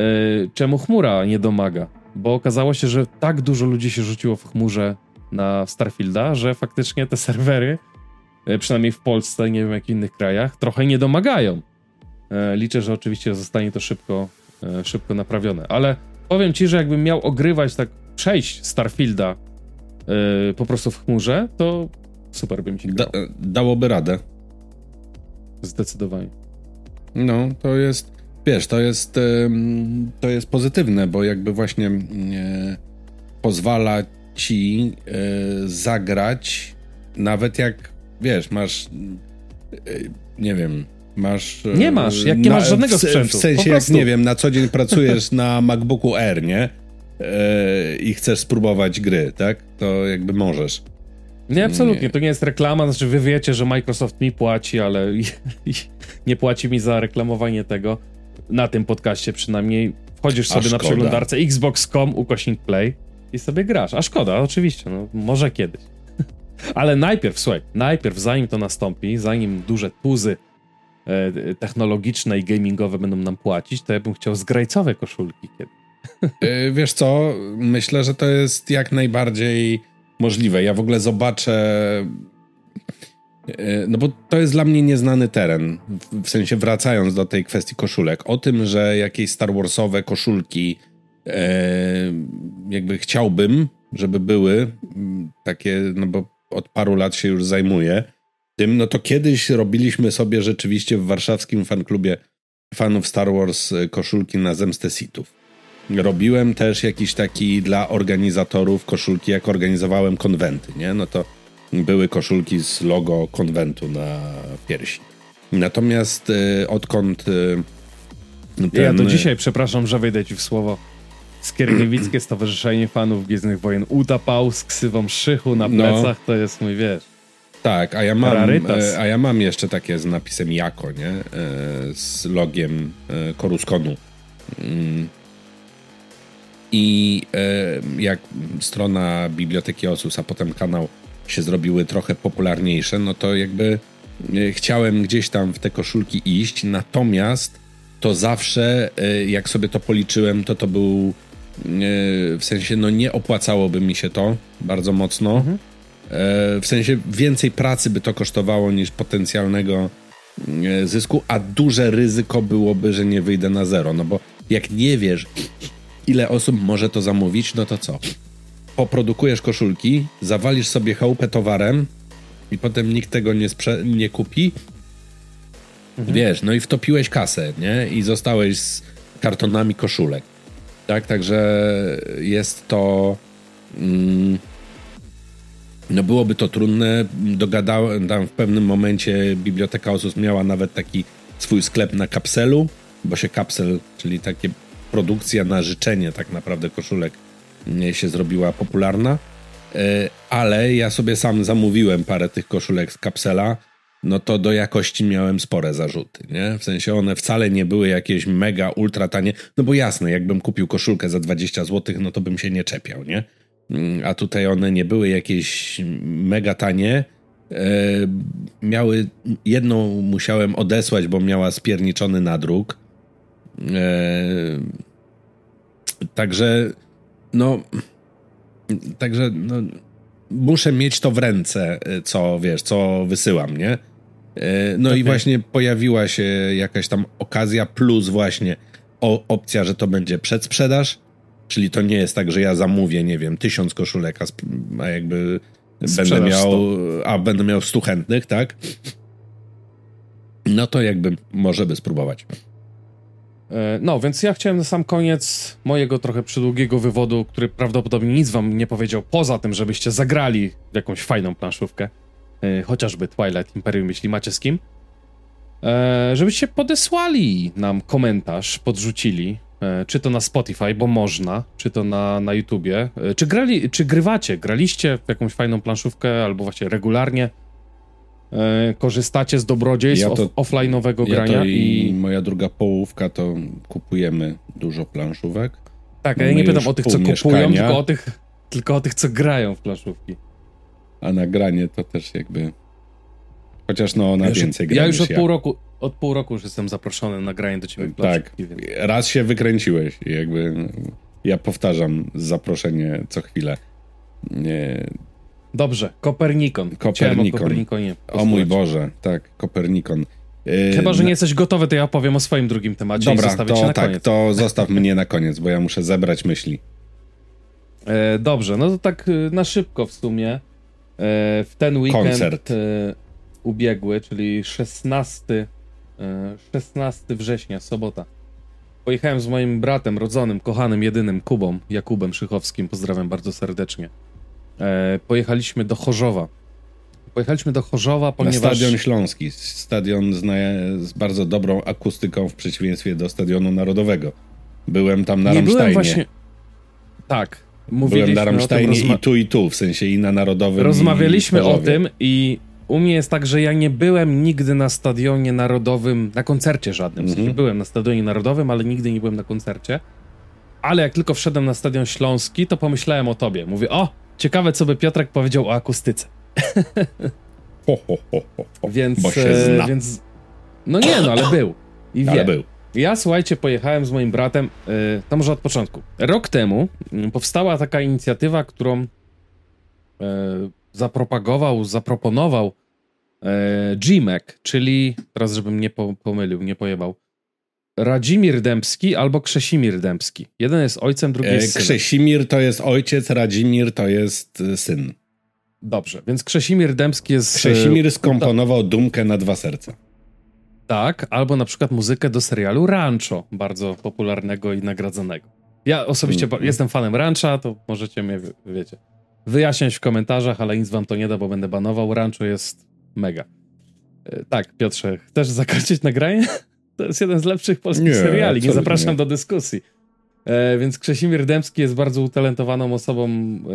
czemu chmura nie domaga. Bo okazało się, że tak dużo ludzi się rzuciło w chmurze na Starfielda, że faktycznie te serwery, e, przynajmniej w Polsce, nie wiem jak w innych krajach, trochę nie domagają. E, liczę, że oczywiście zostanie to szybko, szybko naprawione, ale powiem ci, że jakbym miał ogrywać tak, przejść Starfielda po prostu w chmurze, to super bym ci
da, Dałoby radę.
Zdecydowanie.
No, to jest, wiesz, to jest, to jest pozytywne, bo jakby właśnie pozwala ci e, zagrać, nawet jak wiesz, masz e, nie wiem, masz.
E, nie masz, jak nie na, masz żadnego sprzętu.
W sensie, jak nie wiem, na co dzień pracujesz na MacBooku Air, nie? i chcesz spróbować gry, tak? To jakby możesz.
Nie, absolutnie. Nie. To nie jest reklama. Znaczy, wy wiecie, że Microsoft mi płaci, ale nie płaci mi za reklamowanie tego. Na tym podcaście przynajmniej. Wchodzisz sobie na przeglądarce xbox.com ukośnik play i sobie grasz. A szkoda, oczywiście, no może kiedyś. Ale najpierw, słuchaj, najpierw zanim to nastąpi, zanim duże tuzy e, technologiczne i gamingowe będą nam płacić, to ja bym chciał zgrajcowe koszulki kiedy.
E, wiesz co, myślę, że to jest jak najbardziej możliwe. Ja w ogóle zobaczę e, no bo to jest dla mnie nieznany teren. W sensie wracając do tej kwestii koszulek. O tym, że jakieś Star Warsowe koszulki E, jakby chciałbym, żeby były takie, no bo od paru lat się już zajmuję tym, no to kiedyś robiliśmy sobie rzeczywiście w warszawskim fanklubie fanów Star Wars e, koszulki na zemstę sitów. Robiłem też jakiś taki dla organizatorów koszulki, jak organizowałem konwenty, nie? No to były koszulki z logo konwentu na piersi. Natomiast y, odkąd y,
ten... Ja do dzisiaj, przepraszam, że wejdę ci w słowo Skierniewickie Stowarzyszenie Fanów Gwiezdnych Wojen utapał z ksywą Szychu na no. plecach, no. to jest mój, wiesz...
Tak, a ja mam, e, a ja mam jeszcze takie z napisem Jako, nie? E, z logiem e, Koruskonu. I jak strona Biblioteki Osus, a potem kanał się zrobiły trochę popularniejsze, no to jakby chciałem gdzieś tam w te koszulki iść, natomiast to zawsze, jak sobie to policzyłem, to to był w sensie, no nie opłacałoby mi się to bardzo mocno. Mhm E, w sensie więcej pracy by to kosztowało niż potencjalnego e, zysku, a duże ryzyko byłoby, że nie wyjdę na zero. No bo jak nie wiesz, ile osób może to zamówić, no to co? Poprodukujesz koszulki, zawalisz sobie chałupę towarem i potem nikt tego nie, sprze- nie kupi. Mhm. Wiesz, no i wtopiłeś kasę, nie? I zostałeś z kartonami koszulek. Tak, także jest to. Mm, no byłoby to trudne. Dogadałem, tam w pewnym momencie Biblioteka Osus miała nawet taki swój sklep na kapselu, bo się kapsel, czyli takie produkcja na życzenie tak naprawdę koszulek się zrobiła popularna. E, ale ja sobie sam zamówiłem parę tych koszulek z kapsela, no to do jakości miałem spore zarzuty, nie? W sensie one wcale nie były jakieś mega, ultra tanie, no bo jasne, jakbym kupił koszulkę za 20 zł, no to bym się nie czepiał, nie? Mm, a tutaj one nie były jakieś mega tanie. E, miały, jedną musiałem odesłać, bo miała spierniczony nadruk. E, także, no, także, no, muszę mieć to w ręce, co wiesz, co wysyłam, nie? E, no okay. i właśnie pojawiła się jakaś tam okazja, plus właśnie o, opcja, że to będzie przedsprzedaż. Czyli to nie jest tak, że ja zamówię, nie wiem, tysiąc koszulek, a, jakby będę miał, a będę miał stu chętnych, tak? No to jakby może by spróbować.
E, no, więc ja chciałem na sam koniec mojego trochę przydługiego wywodu, który prawdopodobnie nic wam nie powiedział, poza tym, żebyście zagrali jakąś fajną planszówkę, e, chociażby Twilight Imperium, jeśli macie z kim, e, żebyście podesłali nam komentarz, podrzucili, czy to na Spotify, bo można, czy to na, na YouTubie. Czy, grali, czy grywacie, graliście w jakąś fajną planszówkę, albo właśnie regularnie e, korzystacie z dobrodziejstw ja to, offline'owego ja grania.
i, i moja druga połówka to kupujemy dużo planszówek.
Tak, ja nie pytam o tych, co kupują, tylko o tych, tylko o tych, co grają w planszówki.
A nagranie to też jakby Chociaż no na ja więcej
gra Ja już od ja. pół roku, od pół roku już jestem zaproszony na granie do ciebie.
Tak, więc... raz się wykręciłeś i jakby ja powtarzam zaproszenie co chwilę. Nie...
Dobrze, Kopernikon. Kopernikon. O, Kopernikonie
o mój Boże, tak, Kopernikon.
Yy, Chyba, że nie jesteś gotowy, to ja opowiem o swoim drugim temacie
Dobra,
i zostawię to,
tak, koniec. to zostaw mnie na koniec, bo ja muszę zebrać myśli.
E, dobrze, no to tak y, na szybko w sumie. E, w ten weekend...
Koncert. E,
ubiegły, czyli 16, 16 e, września, sobota. Pojechałem z moim bratem rodzonym, kochanym, jedynym Kubą, Jakubem Szychowskim, pozdrawiam bardzo serdecznie. E, pojechaliśmy do Chorzowa. Pojechaliśmy do Chorzowa, ponieważ...
Na Stadion Śląski. Stadion z, z bardzo dobrą akustyką w przeciwieństwie do Stadionu Narodowego. Byłem tam na Nie. Właśnie...
Tak,
Byłem na Rammsteinie rozma... i tu, i tu, w sensie i na Narodowym.
Rozmawialiśmy o tym i u mnie jest tak, że ja nie byłem nigdy na stadionie narodowym, na koncercie żadnym. W sensie mhm. byłem na stadionie narodowym, ale nigdy nie byłem na koncercie. Ale jak tylko wszedłem na stadion śląski, to pomyślałem o tobie. Mówię, o, ciekawe, co by Piotrek powiedział o akustyce.
Ho, ho, ho, ho,
więc, Bo się e, zna. więc. No nie, no ale był. I ale wie. był. Ja, słuchajcie, pojechałem z moim bratem, yy, to może od początku. Rok temu yy, powstała taka inicjatywa, którą yy, zapropagował, zaproponował e, GMAC, czyli, teraz żebym nie po, pomylił, nie pojebał, Radzimir Dębski albo Krzesimir Dębski. Jeden jest ojcem, drugi jest
synem. Krzesimir to jest ojciec, Radzimir to jest e, syn.
Dobrze, więc Krzesimir Dębski jest...
Krzesimir e, skomponował Dumkę na dwa serca.
Tak, albo na przykład muzykę do serialu Rancho, bardzo popularnego i nagradzanego. Ja osobiście mm. jestem fanem Rancha, to możecie mnie, wiecie, wyjaśniać w komentarzach, ale nic wam to nie da, bo będę banował. Rancho jest mega. E, tak, Piotrze, chcesz zakończyć nagranie? To jest jeden z lepszych polskich nie, seriali, nie zapraszam nie. do dyskusji. E, więc Krzesimir Dębski jest bardzo utalentowaną osobą,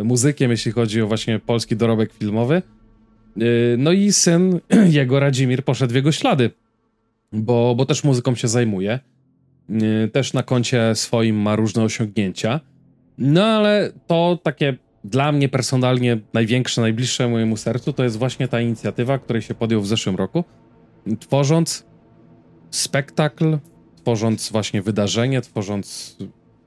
muzykiem, jeśli chodzi o właśnie polski dorobek filmowy. E, no i syn jego, Radzimir, poszedł w jego ślady, bo, bo też muzyką się zajmuje. E, też na koncie swoim ma różne osiągnięcia. No ale to takie dla mnie personalnie największe, najbliższe mojemu sercu to jest właśnie ta inicjatywa, której się podjął w zeszłym roku, tworząc spektakl, tworząc właśnie wydarzenie, tworząc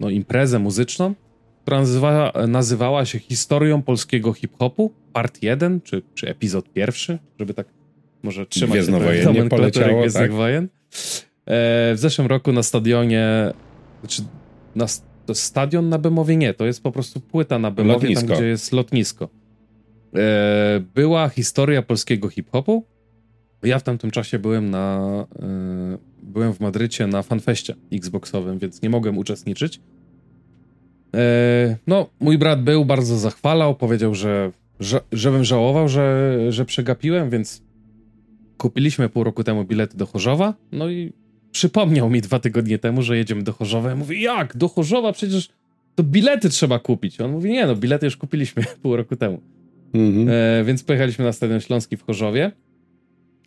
no, imprezę muzyczną, która nazywa, nazywała się Historią polskiego hip-hopu, part 1, czy, czy epizod pierwszy, żeby tak może trzymać
Gwiezdnowojennie poleciało, tak? Wojen. E,
w zeszłym roku na stadionie, znaczy na stadion na Bemowie nie, to jest po prostu płyta na Bemowie, lotnisko. tam gdzie jest lotnisko. E, była historia polskiego hip-hopu. Ja w tamtym czasie byłem na e, byłem w Madrycie na fanfeście Xboxowym, więc nie mogłem uczestniczyć. E, no, mój brat był, bardzo zachwalał, powiedział, że, że żebym żałował, że, że przegapiłem, więc kupiliśmy pół roku temu bilety do Chorzowa, no i przypomniał mi dwa tygodnie temu, że jedziemy do Chorzowa. Ja mówię, jak? Do Chorzowa? Przecież to bilety trzeba kupić. On mówi, nie no, bilety już kupiliśmy pół roku temu. Mhm. E, więc pojechaliśmy na Stadion Śląski w Chorzowie,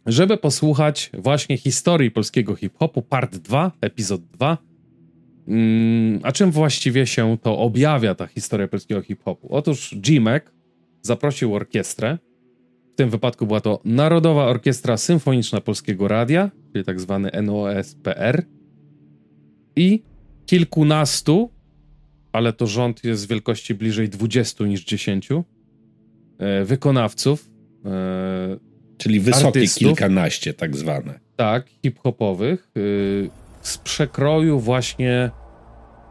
żeby posłuchać właśnie historii polskiego hip-hopu, part 2, epizod 2. Mm, a czym właściwie się to objawia, ta historia polskiego hip-hopu? Otóż G-Mac zaprosił orkiestrę, w tym wypadku była to Narodowa Orkiestra Symfoniczna Polskiego Radia, czyli tak zwany NOSPR, i kilkunastu, ale to rząd jest wielkości bliżej 20 niż 10, e, wykonawców.
Czyli wysokie artystów, kilkanaście, tak zwane.
Tak, hip-hopowych, e, z przekroju właśnie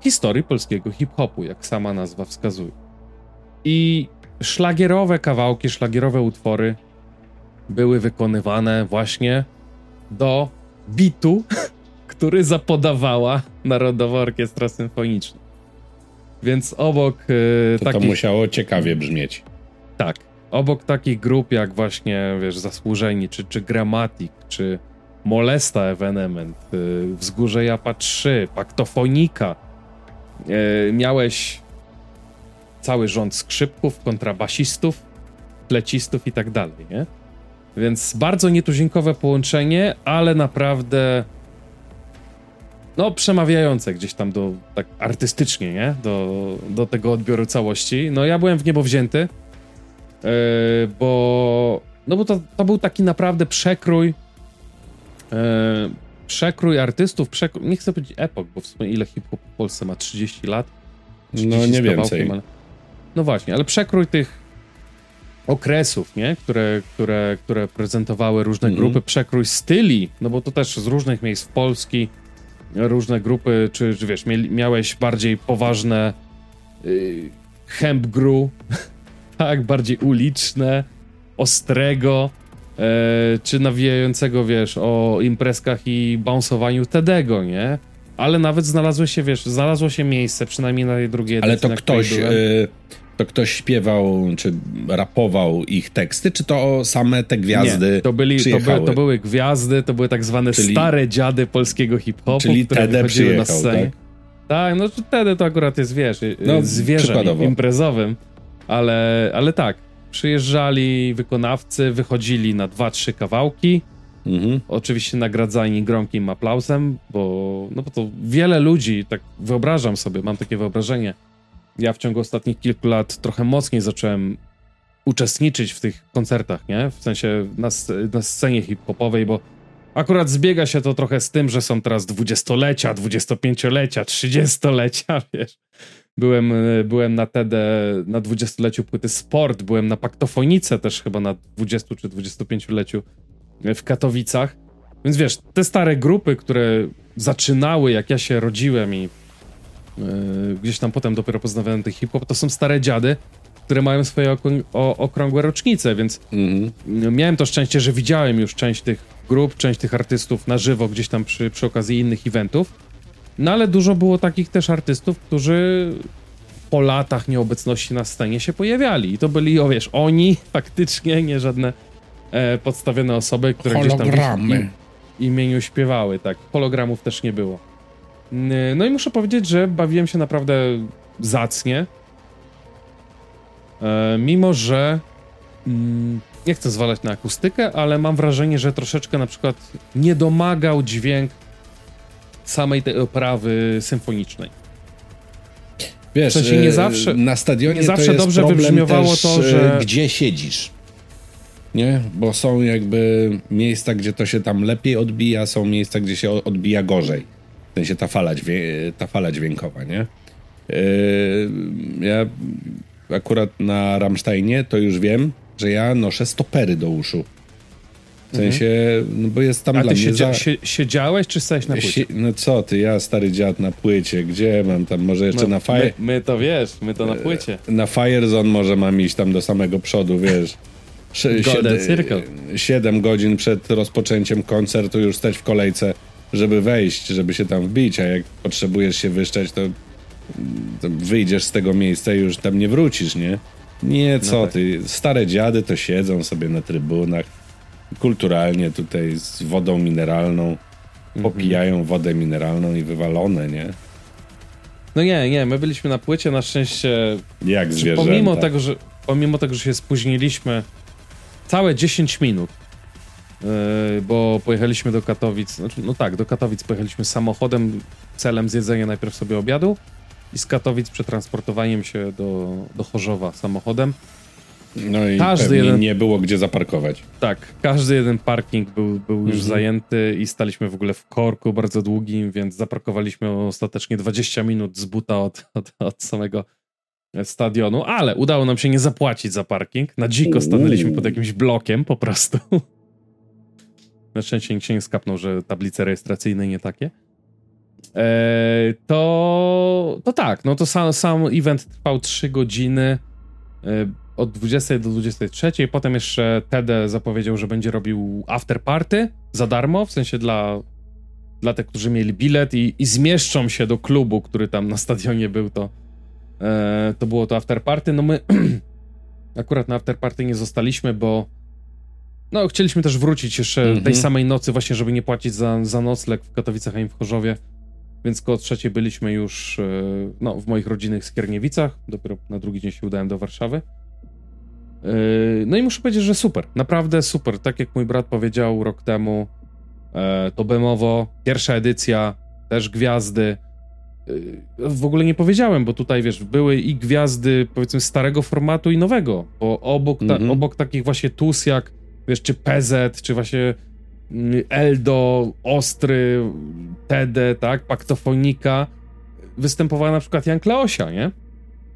historii polskiego hip-hopu, jak sama nazwa wskazuje. I szlagierowe kawałki, szlagierowe utwory były wykonywane właśnie do bitu, który zapodawała Narodowa Orkiestra Symfoniczna. Więc obok
yy, to, takich... to musiało ciekawie brzmieć.
Tak. Obok takich grup jak właśnie, wiesz, Zasłużeni, czy, czy Gramatik, czy Molesta Evenement, yy, Wzgórze Japa 3, Paktofonika, yy, miałeś cały rząd skrzypków, kontrabasistów, plecistów i tak dalej, nie? Więc bardzo nietuzinkowe połączenie, ale naprawdę no przemawiające gdzieś tam do, tak artystycznie, nie? Do, do tego odbioru całości. No ja byłem w niebo wzięty, bo no bo to, to był taki naprawdę przekrój yy, przekrój artystów, przekrój, nie chcę powiedzieć epok, bo w sumie ile hip-hop w Polsce ma 30 lat?
30 no nie więcej. Ale,
no właśnie, ale przekrój tych okresów, nie? Które, które, które prezentowały różne mm -hmm. grupy, przekrój styli, no bo to też z różnych miejsc w Polski różne grupy, czy, czy wiesz, miałeś bardziej poważne yy, hemp gru, tak, bardziej uliczne, ostrego, yy, czy nawijającego, wiesz, o imprezkach i bounsowaniu Tedego, nie? Ale nawet znalazło się, wiesz, znalazło się miejsce, przynajmniej na tej drugiej
Ale to ktoś, yy, to ktoś śpiewał, czy rapował ich teksty, czy to same te gwiazdy
Nie, to, byli, to, by, to, były gwiazdy, to były tak zwane czyli, stare dziady polskiego hip-hopu,
czyli które Tede wychodziły na scenie. Tak?
tak, no Tede to akurat jest, wiesz, y, no, zwierzem imprezowym, ale, ale tak, przyjeżdżali wykonawcy, wychodzili na dwa, trzy kawałki, Mhm. Oczywiście nagradzani gromkim aplauzem, bo, no bo to wiele ludzi, tak wyobrażam sobie, mam takie wyobrażenie, ja w ciągu ostatnich kilku lat trochę mocniej zacząłem uczestniczyć w tych koncertach, nie? W sensie na, na scenie hip-hopowej, bo akurat zbiega się to trochę z tym, że są teraz dwudziestolecia, dwudziestopięciolecia, trzydziestolecia, wiesz. Byłem, byłem na TED na dwudziestoleciu płyty Sport, byłem na Paktofonice też chyba na 20 czy 25-leciu w Katowicach. Więc wiesz, te stare grupy, które zaczynały jak ja się rodziłem i E, gdzieś tam potem dopiero poznawałem tych hip-hop, to są stare dziady, które mają swoje okrągłe rocznice, więc mm -hmm. miałem to szczęście, że widziałem już część tych grup, część tych artystów na żywo gdzieś tam przy, przy okazji innych eventów. No ale dużo było takich też artystów, którzy po latach nieobecności na scenie się pojawiali. I to byli, o wiesz, oni faktycznie, nie żadne e, podstawione osoby, które
Hologramy.
gdzieś tam w imieniu śpiewały, tak. Hologramów też nie było. No i muszę powiedzieć, że bawiłem się naprawdę zacnie. E, mimo, że mm, nie chcę zwalać na akustykę, ale mam wrażenie, że troszeczkę na przykład nie domagał dźwięk samej tej oprawy symfonicznej.
Wiesz, w sensie nie zawsze, na stadionie nie zawsze dobrze wybrzmiewało to, że gdzie siedzisz. Nie? Bo są jakby miejsca, gdzie to się tam lepiej odbija, są miejsca, gdzie się odbija gorzej. W sensie ta fala, dźwię ta fala dźwiękowa, nie? Yy, ja akurat na Rammsteinie to już wiem, że ja noszę stopery do uszu. W sensie, no bo jest tam
A
dla
ty
mnie...
Za... siedziałeś, czy stałeś na płycie?
no co ty, ja stary dziad na płycie, gdzie mam tam, może jeszcze
no,
na Fire... My,
my, to wiesz, my to na płycie.
Na Firezone może mam iść tam do samego przodu, wiesz.
Golden Circle.
7 godzin przed rozpoczęciem koncertu już stać w kolejce, żeby wejść, żeby się tam wbić, a jak potrzebujesz się wyszczeć, to, to wyjdziesz z tego miejsca i już tam nie wrócisz, nie? Nie, co no tak. ty, stare dziady to siedzą sobie na trybunach, kulturalnie tutaj z wodą mineralną, mhm. popijają wodę mineralną i wywalone, nie?
No nie, nie, my byliśmy na płycie, na szczęście...
Jak zwierzęta.
Pomimo tego, że, pomimo tego, że się spóźniliśmy całe 10 minut, yy, bo pojechaliśmy do Katowic, znaczy, no tak, do Katowic pojechaliśmy samochodem celem zjedzenia najpierw sobie obiadu i z Katowic przetransportowaniem się do, do Chorzowa samochodem.
No i każdy jeden... nie było gdzie zaparkować.
Tak, każdy jeden parking był, był już mhm. zajęty i staliśmy w ogóle w korku bardzo długim, więc zaparkowaliśmy ostatecznie 20 minut z buta od, od, od samego stadionu, ale udało nam się nie zapłacić za parking. Na dziko stanęliśmy pod jakimś blokiem po prostu. Na szczęście nikt się nie skapnął, że tablice rejestracyjne nie takie. Eee, to, to tak, no to sam, sam event trwał 3 godziny e, od 20 do 23. Potem jeszcze TD zapowiedział, że będzie robił after party za darmo, w sensie dla, dla tych, którzy mieli bilet i, i zmieszczą się do klubu, który tam na stadionie był, to, e, to było to after party. No my akurat na after party nie zostaliśmy, bo no chcieliśmy też wrócić jeszcze mm -hmm. tej samej nocy właśnie, żeby nie płacić za, za nocleg w Katowicach, a nie w Chorzowie. Więc koło trzeciej byliśmy już e, no, w moich rodzinnych Skierniewicach. Dopiero na drugi dzień się udałem do Warszawy. E, no i muszę powiedzieć, że super. Naprawdę super. Tak jak mój brat powiedział rok temu, e, to Bemowo, pierwsza edycja, też gwiazdy. W ogóle nie powiedziałem, bo tutaj wiesz, były i gwiazdy powiedzmy starego formatu i nowego, bo obok, ta, mm -hmm. obok takich właśnie TUS jak wiesz, czy PZ, czy właśnie Eldo, Ostry, Tede, tak, Paktofonika, występowała na przykład Jan Kleosia, nie?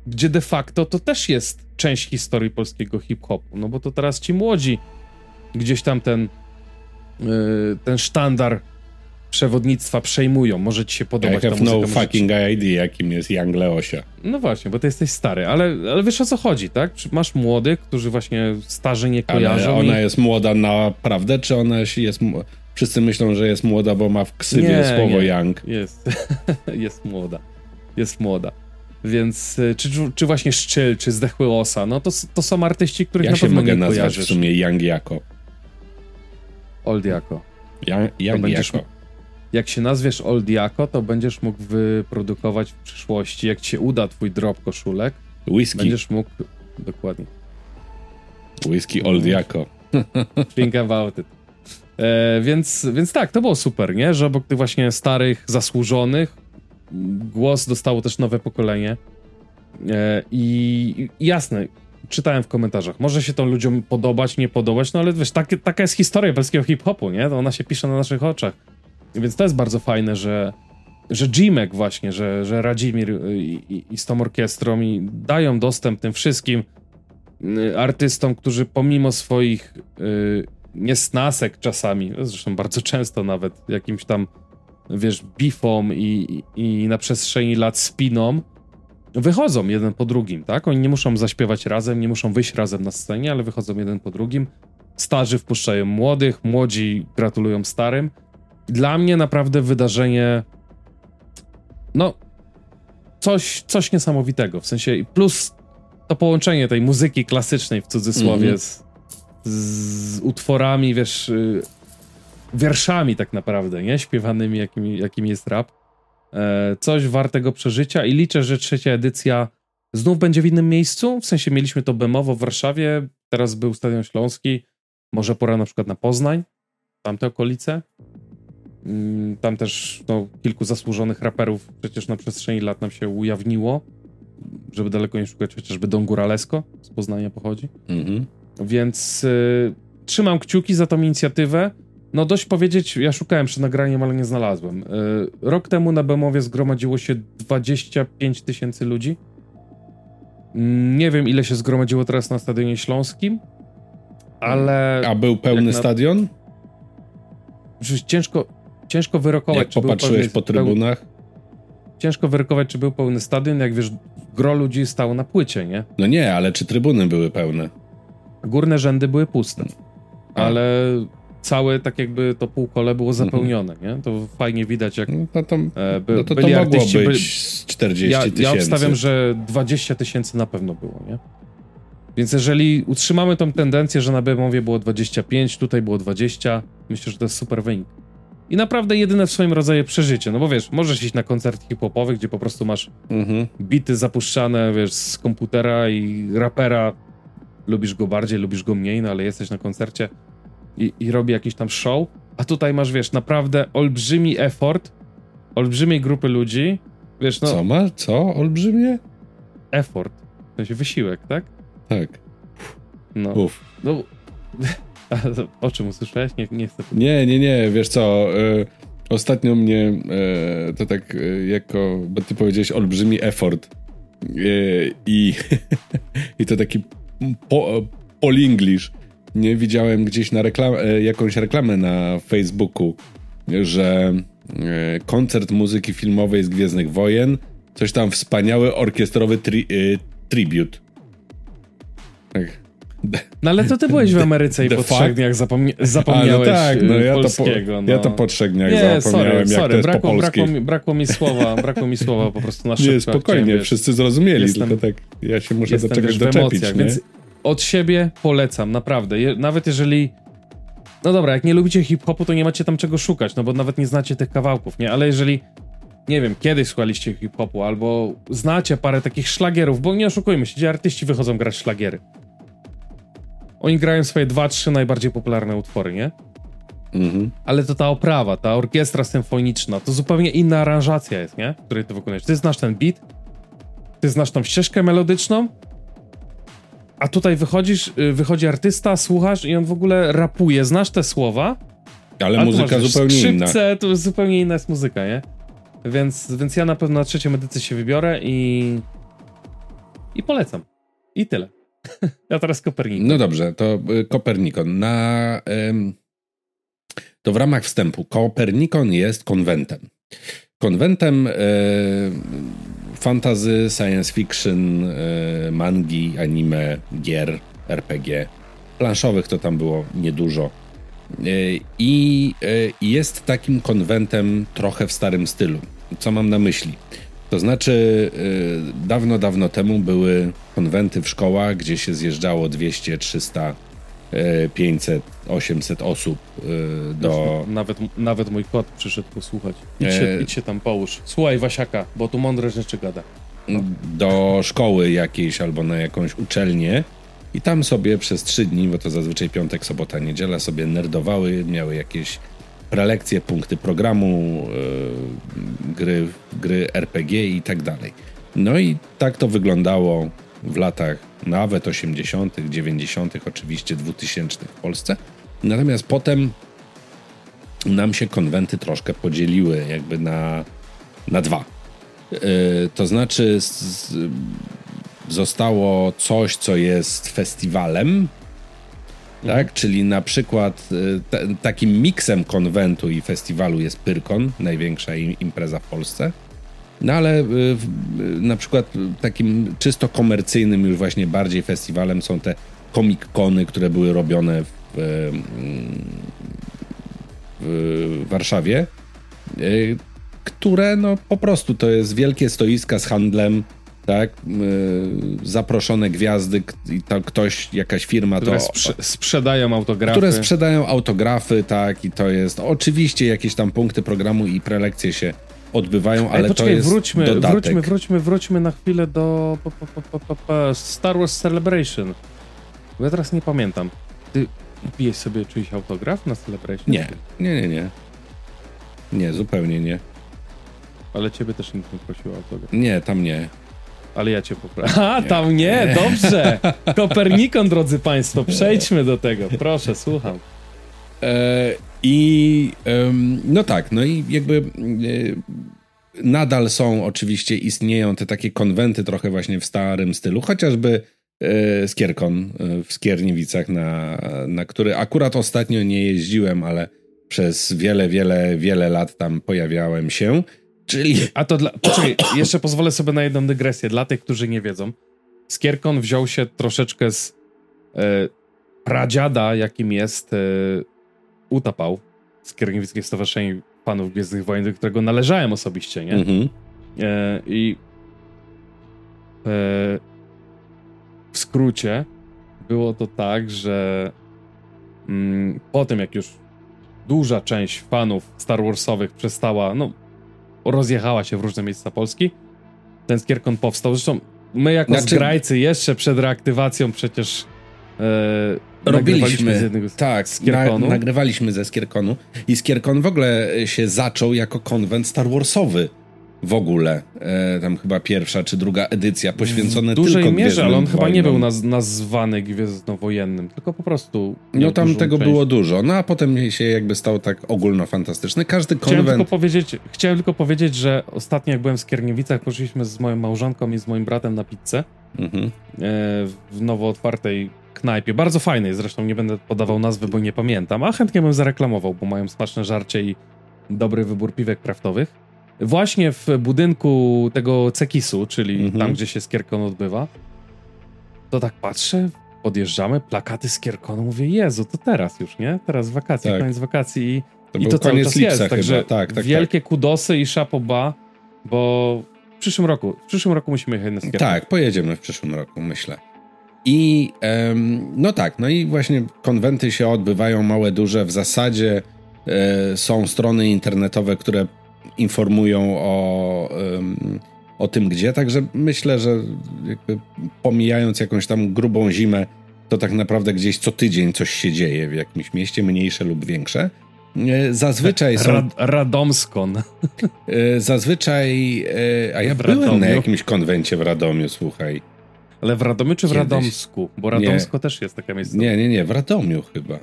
Gdzie de facto to też jest część historii polskiego hip-hopu, no bo to teraz ci młodzi gdzieś tam ten, yy, ten sztandar przewodnictwa przejmują. Może ci się podobać
I have ta muzyka, no fucking ci... idea, jakim jest Young Leosia.
No właśnie, bo ty jesteś stary, ale, ale wiesz o co chodzi, tak? Czy masz młodych, którzy właśnie starzy nie kojarzą?
Ale ona i... jest młoda naprawdę, czy ona jest... Wszyscy myślą, że jest młoda, bo ma w ksywie nie, słowo nie. Young.
Jest. jest młoda. Jest młoda. Więc y, czy, czy właśnie Szczyl, czy Zdechły Osa, no to, to są artyści, których ja na pewno nie kojarzysz. Ja się mogę nazwać
w sumie Young jako.
Old jako.
Young, young jako
jak się nazwiesz Old Jako, to będziesz mógł wyprodukować w przyszłości, jak ci się uda twój drop koszulek,
whisky.
będziesz mógł, dokładnie.
Whisky Old Jako.
Think about it. E, więc, więc tak, to było super, nie? Że obok tych właśnie starych, zasłużonych, głos dostało też nowe pokolenie. E, I jasne, czytałem w komentarzach, może się to ludziom podobać, nie podobać, no ale wiesz, tak, taka jest historia polskiego hip-hopu, nie? Ona się pisze na naszych oczach. Więc to jest bardzo fajne, że, że Jimek właśnie, że, że Radzimir i, i, i z tą orkiestrą i dają dostęp tym wszystkim y, artystom, którzy pomimo swoich y, niesnasek czasami, zresztą bardzo często nawet jakimś tam, wiesz, bifom i, i na przestrzeni lat spinom, wychodzą jeden po drugim, tak? Oni nie muszą zaśpiewać razem, nie muszą wyjść razem na scenie, ale wychodzą jeden po drugim. Starzy wpuszczają młodych, młodzi gratulują starym dla mnie naprawdę wydarzenie. No, coś, coś niesamowitego. W sensie, plus to połączenie tej muzyki klasycznej w cudzysłowie mm -hmm. z, z, utworami, wiesz, y, wierszami tak naprawdę, nie? Śpiewanymi, jakimi, jakim jest rap. E, coś wartego przeżycia i liczę, że trzecia edycja znów będzie w innym miejscu. W sensie mieliśmy to Bemowo w Warszawie, teraz był Stadion Śląski, może pora na przykład na Poznań, tamte okolice. Mm, tam też no, kilku zasłużonych raperów przecież na przestrzeni lat nam się ujawniło, żeby daleko nie szukać, chociażby Don Guralesco z Poznania pochodzi. Mhm. Więc y, trzymam kciuki za tą inicjatywę. No dość powiedzieć, ja szukałem przed nagraniem, ale nie znalazłem. Y, rok temu na Bemowie zgromadziło się 25 tysięcy ludzi. Mm, nie wiem, ile się zgromadziło teraz na Stadionie Śląskim, ale...
A był pełny na... stadion?
Ciężko, ciężko wyrokować,
jak popatrzyłeś był po trybunach? Pełny...
Ciężko wyrokować, czy był pełny stadion, jak wiesz, gro ludzi stało na płycie, nie?
No nie, ale czy trybuny były pełne?
Górne rzędy były puste, ale całe tak jakby to półkole było mhm. zapełnione, nie? To fajnie widać, jak
no to, e, by, no to, to byli mogło artyści, być byli... 40 tysięcy.
Ja, ja obstawiam, że 20 tysięcy na pewno było, nie? Więc jeżeli utrzymamy tą tendencję, że na Bemowie było 25, tutaj było 20, myślę, że to jest super wynik. I naprawdę jedyne w swoim rodzaju przeżycie, no bo wiesz, możesz iść na koncert hip-hopowy, gdzie po prostu masz mhm. bity zapuszczane, wiesz, z komputera i rapera, lubisz go bardziej, lubisz go mniej, no ale jesteś na koncercie i, i robi jakiś tam show, a tutaj masz, wiesz, naprawdę olbrzymi effort, olbrzymiej grupy ludzi, wiesz, no...
Co ma? Co? Olbrzymie?
Effort. W sensie wysiłek, tak?
Tak.
No. Uf. No, o czym usłyszałeś? Nie, nie chcę.
Nie, nie, nie, wiesz co, y, ostatnio mnie y, to tak y, jako, bo ty powiedziałeś olbrzymi effort i, i to taki po, English. Nie widziałem gdzieś na reklam, jakąś reklamę na Facebooku, że koncert muzyki filmowej z Gwiezdnych Wojen, coś tam wspaniały orkiestrowy tri, tribute.
Tak. No ale to ty byłeś w Ameryce i po trzech dniach zapomnia zapomniałeś no tak, no, ja polskiego.
To po, no. Ja to po trzech dniach nie, zapomniałem, sorry, sorry, to jest
brakło,
po
brakło, mi, brakło mi słowa, brakło mi słowa po prostu na szybko.
Nie, spokojnie, wszyscy zrozumieli, jestem, tylko tak ja się muszę do czegoś doczepić. Emocjach,
więc od siebie polecam, naprawdę. Je, nawet jeżeli no dobra, jak nie lubicie hip-hopu, to nie macie tam czego szukać, no bo nawet nie znacie tych kawałków, nie? Ale jeżeli, nie wiem, kiedyś słuchaliście hip-hopu, albo znacie parę takich szlagierów, bo nie oszukujmy się, gdzie artyści wychodzą grać szlagiery. Oni grają swoje dwa, trzy najbardziej popularne utwory, nie? Mhm. Ale to ta oprawa, ta orkiestra symfoniczna, to zupełnie inna aranżacja jest, nie? Której ty wykonujesz. Ty znasz ten beat, ty znasz tą ścieżkę melodyczną, a tutaj wychodzisz, y, wychodzi artysta, słuchasz i on w ogóle rapuje. Znasz te słowa,
ale muzyka masz, zupełnie
skrzypce,
inna.
to zupełnie inna jest muzyka, nie? Więc, więc ja na pewno na trzecią edycję się wybiorę i i polecam. I tyle. Ja teraz Kopernikon.
No dobrze, to y, Kopernikon. Na, to w ramach wstępu. Kopernikon jest konwentem. Konwentem e, fantazy, science fiction, e, mangi, anime, gier, RPG. Planszowych to tam było niedużo. E, I jest takim konwentem trochę w starym stylu. Co mam na myśli? To znaczy, dawno, dawno temu były konwenty w szkołach, gdzie się zjeżdżało 200, 300, 500, 800 osób y, do...
Nawet, nawet mój kot przyszedł posłuchać. Idź się, e... idź się tam połóż. Słuchaj Wasiaka, bo tu mądre rzeczy gada.
No. Do szkoły jakiejś albo na jakąś uczelnię i tam sobie przez trzy dni, bo to zazwyczaj piątek, sobota, niedziela sobie nerdowały, miały jakieś prelekcje, punkty programu, yy, gry, gry RPG i tak dalej. No i tak to wyglądało w latach nawet 80., 90., oczywiście 2000 w Polsce. Natomiast potem nam się konwenty troszkę podzieliły jakby na, na dwa. Yy, to znaczy z, zostało coś, co jest festiwalem, tak? Czyli na przykład y, takim miksem konwentu i festiwalu jest Pyrkon, największa impreza w Polsce. No ale y, y, na przykład takim czysto komercyjnym, już właśnie bardziej festiwalem są te komik-kony, które były robione w, w Warszawie, które no po prostu to jest wielkie stoiska z handlem, tak? Zaproszone gwiazdy i to ktoś, jakaś firma
które
to...
Sprze sprzedają autografy.
Które sprzedają autografy, tak, i to jest oczywiście jakieś tam punkty programu i prelekcje się odbywają, ale Ej, poczekaj, to jest
wróćmy,
dodatek.
wróćmy, wróćmy, wróćmy na chwilę do Star Wars Celebration. Bo ja teraz nie pamiętam. Ty kupiłeś sobie czyjś autograf na Celebration?
Nie, nie, nie, nie. Nie, zupełnie nie.
Ale ciebie też nikt nie prosił o autograf.
Nie, tam nie.
Ale ja cię poprawię. A, tam nie, dobrze. Kopernikon, drodzy Państwo, przejdźmy do tego. Proszę, słucham.
E, I no tak, no i jakby e, nadal są oczywiście, istnieją te takie konwenty trochę właśnie w starym stylu, chociażby e, Skierkon w Skierniewicach, na, na który akurat ostatnio nie jeździłem, ale przez wiele, wiele, wiele lat tam pojawiałem się. Czyli...
A to dla... Poczekaj, jeszcze pozwolę sobie na jedną dygresję. Dla tych, którzy nie wiedzą. Skierkon wziął się troszeczkę z e, pradziada, jakim jest e, Utapał, Skierniewickie Stowarzyszenie Panów Gwiezdnych Wojen, do którego należałem osobiście, nie? Mhm. E, I e, w skrócie było to tak, że mm, po tym, jak już duża część fanów Star Warsowych przestała, no rozjechała się w różne miejsca Polski. Ten skierkon powstał. Zresztą my jako znaczy... zgrajcy jeszcze przed reaktywacją przecież
e, robiliśmy z jednego z tak, Skierkonu. Na, nagrywaliśmy ze Skierkonu i Skierkon w ogóle się zaczął jako konwent Star Warsowy w ogóle. E, tam chyba pierwsza czy druga edycja poświęcona w dużej
tylko
mierze,
ale on chyba nie był naz nazwany gwiezdnowojennym, tylko po prostu.
No tam tego część. było dużo. No a potem się jakby stał tak ogólnofantastyczny. Każdy konwent.
Chciałem tylko powiedzieć, chciałem tylko powiedzieć że ostatnio jak byłem w Skierniewicach, poszliśmy z moją małżonką i z moim bratem na pizzę mhm. e, w nowo otwartej knajpie. Bardzo fajnej, zresztą nie będę podawał nazwy, bo nie pamiętam, a chętnie bym zareklamował, bo mają smaczne żarcie i dobry wybór piwek kraftowych. Właśnie w budynku tego Cekisu, czyli mhm. tam, gdzie się Skierkon odbywa, to tak patrzę, podjeżdżamy, plakaty Skierkonu, mówię, Jezu, to teraz już, nie? Teraz wakacje, tak. koniec wakacji i to, i to cały czas jest. Także tak, tak, wielkie tak. kudosy i szapoba, bo w przyszłym roku, w przyszłym roku musimy jechać na Skierkon.
Tak, pojedziemy w przyszłym roku, myślę. I no tak, no i właśnie konwenty się odbywają małe, duże. W zasadzie e, są strony internetowe, które informują o, o tym, gdzie. Także myślę, że pomijając jakąś tam grubą zimę, to tak naprawdę gdzieś co tydzień coś się dzieje w jakimś mieście, mniejsze lub większe. E, zazwyczaj są. Rad,
Radomskon.
E, zazwyczaj. A ja w byłem Radomiu. na jakimś konwencie w Radomiu, słuchaj.
Ale w Radomiu czy w Kiedyś? Radomsku? Bo Radomsko nie. też jest taka miejsce.
Nie, nie, nie, w Radomiu chyba.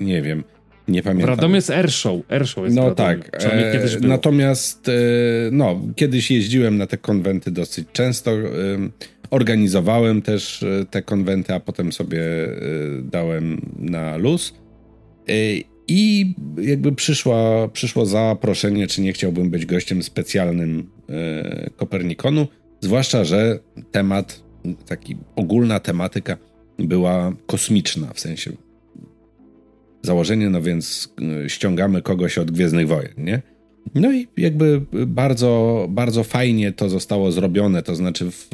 Nie wiem. Nie pamiętam.
W Radomiu jest Airshow. Airshow jest
No tak. E, natomiast e, no, kiedyś jeździłem na te konwenty dosyć często. E, organizowałem też e, te konwenty, a potem sobie e, dałem na luz. E, I jakby przyszła, przyszło zaproszenie, czy nie chciałbym być gościem specjalnym Kopernikonu. Zwłaszcza, że temat, taki ogólna tematyka była kosmiczna, w sensie założenie, no więc y, ściągamy kogoś od Gwiezdnych Wojen, nie? No i jakby bardzo, bardzo fajnie to zostało zrobione, to znaczy w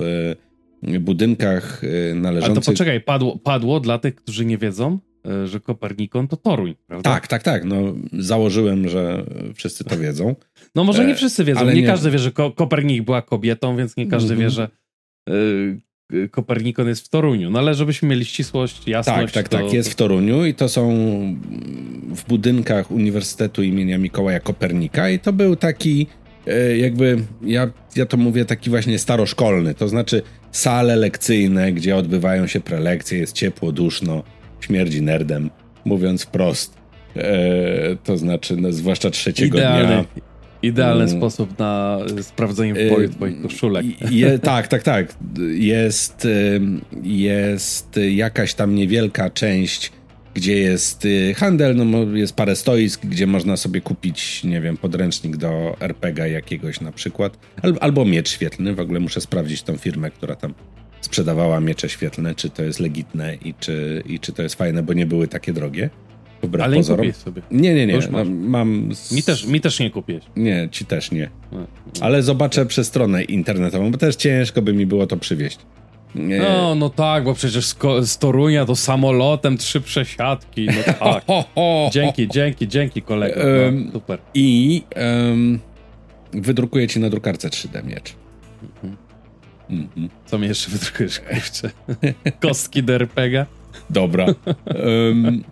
y, budynkach należących... Ale
to poczekaj, padło, padło dla tych, którzy nie wiedzą, że Kopernikon to Toruń, prawda?
Tak, tak, tak. No, założyłem, że wszyscy to wiedzą.
No może nie e, wszyscy wiedzą. Nie, nie, każdy wie, że Kopernik była kobietą, więc nie każdy wie, że Kopernikon jest w Toruniu. No ale żebyśmy mieli ścisłość, jasność.
Tak, tak, to... tak, jest w Toruniu i to są w budynkach Uniwersytetu imienia Mikołaja Kopernika i to był taki e, jakby, ja, ja to mówię taki właśnie staroszkolny, to znaczy sale lekcyjne, gdzie odbywają się prelekcje, jest ciepło, duszno, śmierdzi nerdem, mówiąc wprost. E, to znaczy, no, zwłaszcza trzeciego Idealny. dnia
Idealny mm. sposób na sprawdzenie w boju twoich koszulek.
Je, tak, tak, tak. Jest, jest jakaś tam niewielka część, gdzie jest handel, no jest parę stoisk, gdzie można sobie kupić, nie wiem, podręcznik do RPG jakiegoś na przykład, albo miecz świetlny. W ogóle muszę sprawdzić tą firmę, która tam sprzedawała miecze świetlne, czy to jest legitne i czy, i czy to jest fajne, bo nie były takie drogie.
Wbrew Ale pozorom. nie sobie.
Nie, nie, nie. No, mam
mi, też, mi też nie kupiłeś.
Nie, ci też nie. No, Ale zobaczę przez stronę internetową, bo też ciężko by mi było to przywieźć.
Nie. No, no tak, bo przecież z Torunia to samolotem trzy przesiadki. No tak. dzięki, dzięki, dzięki kolego. No, super.
I um, wydrukuję ci na drukarce 3D miecz. Mhm.
Mhm. Co mi jeszcze wydrukujesz, kurczę? Kostki do RPGa?
Dobra. Um,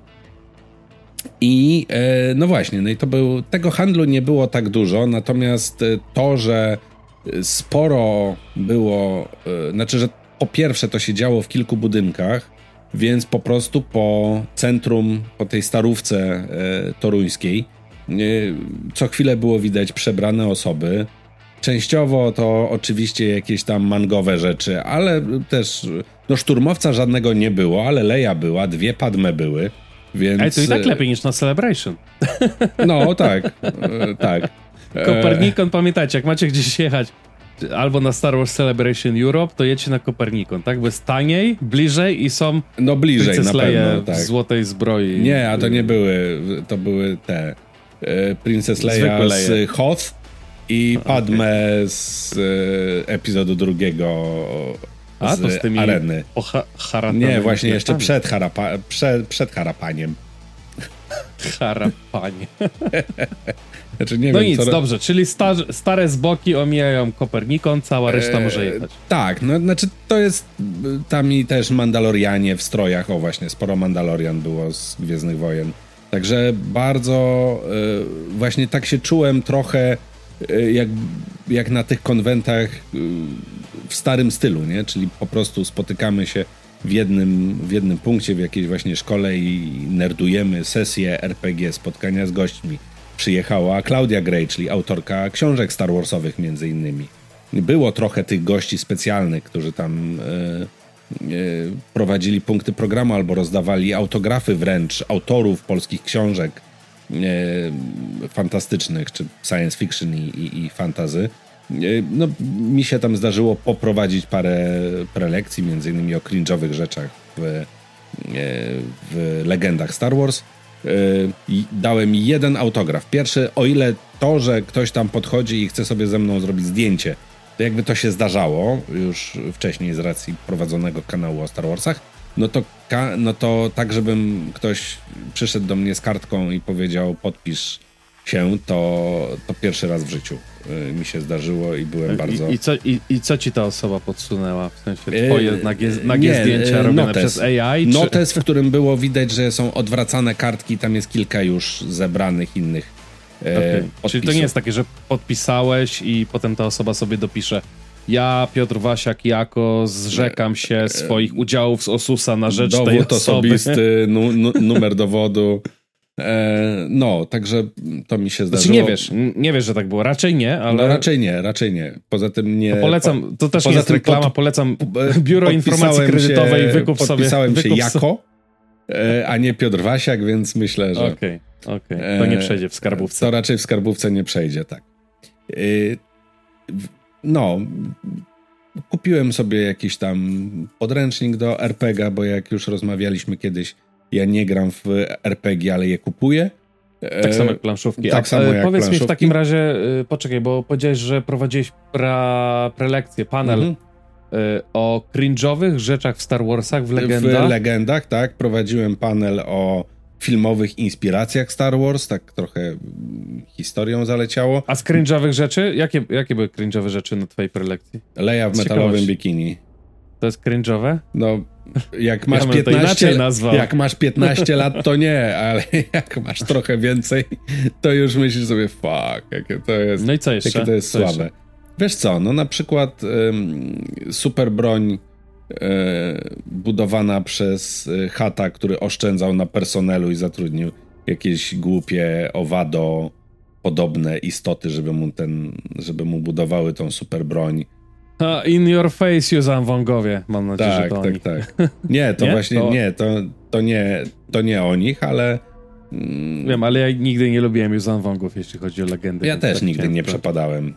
I e, no właśnie, no i to był, tego handlu nie było tak dużo, natomiast e, to, że sporo było, e, znaczy, że po pierwsze to się działo w kilku budynkach, więc po prostu po centrum, po tej starówce e, toruńskiej, e, co chwilę było widać przebrane osoby. Częściowo to oczywiście jakieś tam mangowe rzeczy, ale też no szturmowca żadnego nie było, ale Leja była, dwie Padme były, więc...
Ej, to i tak lepiej niż na Celebration.
No, tak, e, tak.
Kopernikon, pamiętajcie, jak macie gdzieś jechać albo na Star Wars Celebration Europe, to jedźcie na Kopernikon, tak? Bo jest taniej, bliżej i są
no bliżej na pewno, tak.
w złotej zbroi.
Nie, a to nie były, to były te e, Princess Leia z Hoth i Padme okay. z e, epizodu drugiego
a, to z tymi
areny.
Ha
nie, właśnie jeszcze przed, harapa, przed, przed harapaniem.
Harapanie.
Znaczy,
no
wiem,
nic, co... dobrze, czyli star stare zboki omijają Kopernikon, cała reszta eee, może jechać.
Tak, no znaczy to jest tam i też Mandalorianie w strojach, o właśnie, sporo Mandalorian było z Gwiezdnych Wojen. Także bardzo e, właśnie tak się czułem trochę e, jak, jak na tych konwentach e, w starym stylu, nie? Czyli po prostu spotykamy się w jednym, w jednym punkcie, w jakiejś właśnie szkole i nerdujemy sesję RPG, spotkania z gośćmi przyjechała Claudia Gray, czyli autorka książek Star Warsowych między innymi. Było trochę tych gości specjalnych, którzy tam e, prowadzili punkty programu albo rozdawali autografy wręcz autorów polskich książek fantastycznych, czy science fiction i, i, i fantazy. E, no, mi się tam zdarzyło poprowadzić parę prelekcji, między innymi o cringe'owych rzeczach w, e, w legendach Star Wars. Yy, dałem jeden autograf. Pierwszy, o ile to, że ktoś tam podchodzi i chce sobie ze mną zrobić zdjęcie, to jakby to się zdarzało już wcześniej z racji prowadzonego kanału o Star Warsach, no to, no to tak, żebym ktoś przyszedł do mnie z kartką i powiedział podpisz się, to, to pierwszy raz w życiu y, mi się zdarzyło i byłem bardzo...
I, co, i, I co ci ta osoba podsunęła? W sensie twoje yy, nagie, nagie nie, zdjęcia robione notes. przez AI?
Czy... Notes, w którym było widać, że są odwracane kartki, tam jest kilka już zebranych innych
okay. Czyli to nie jest takie, że podpisałeś i potem ta osoba sobie dopisze ja, Piotr Wasiak, jako zrzekam się swoich udziałów z Osusa na rzecz
Dowód
tej osoby.
osobisty, nu, nu, numer dowodu. E, no, także to mi się zdarzyło.
Znaczy nie wiesz, nie wiesz, że tak było. Raczej nie, ale... No
raczej nie, raczej nie. Poza tym nie...
To polecam, to też nie jest reklama, pod, polecam Biuro Informacji Kredytowej,
się,
wykup
sobie... Podpisałem się jako, e, a nie Piotr Wasiak, więc myślę, że...
Okej, okay, okej. Okay. To nie przejdzie w skarbówce.
To raczej w skarbówce nie przejdzie, tak. E, no, kupiłem sobie jakiś tam podręcznik do RPG, bo jak już rozmawialiśmy kiedyś, ja nie gram w RPG, ale je kupuję.
Tak samo jak planszówki.
Tak samo jak
powiedz
planszówki.
mi w takim razie, y, poczekaj, bo powiedziałeś, że prowadziłeś pra, prelekcję, panel mhm. o cringe'owych rzeczach w Star Warsach, w legendach.
W legendach, tak. Prowadziłem panel o filmowych inspiracjach Star Wars, tak trochę historią zaleciało.
A z cringe'owych rzeczy? Jakie, jakie były cringe'owe rzeczy na twojej prelekcji?
Leja w metalowym bikini.
To jest cringe'owe?
No, jak masz, ja 15, jak masz 15 lat, to nie, ale jak masz trochę więcej, to już myślisz sobie, fuck, jakie to jest,
no i co jeszcze?
jakie to jest
co
słabe. Jeszcze? Wiesz co, no na przykład um, super broń budowana przez e, chata, który oszczędzał na personelu i zatrudnił jakieś głupie owado podobne istoty, żeby mu ten, żeby mu budowały tą super broń
in your face, Juzan Wongowie, mam nadzieję,
tak,
że to
tak, tak, tak. Nie, to nie? właśnie to... nie, to, to nie, to nie o nich, ale...
Mm... Wiem, ale ja nigdy nie lubiłem Juzan Wongów, jeśli chodzi o legendy.
Ja też tak nigdy nie przepadałem.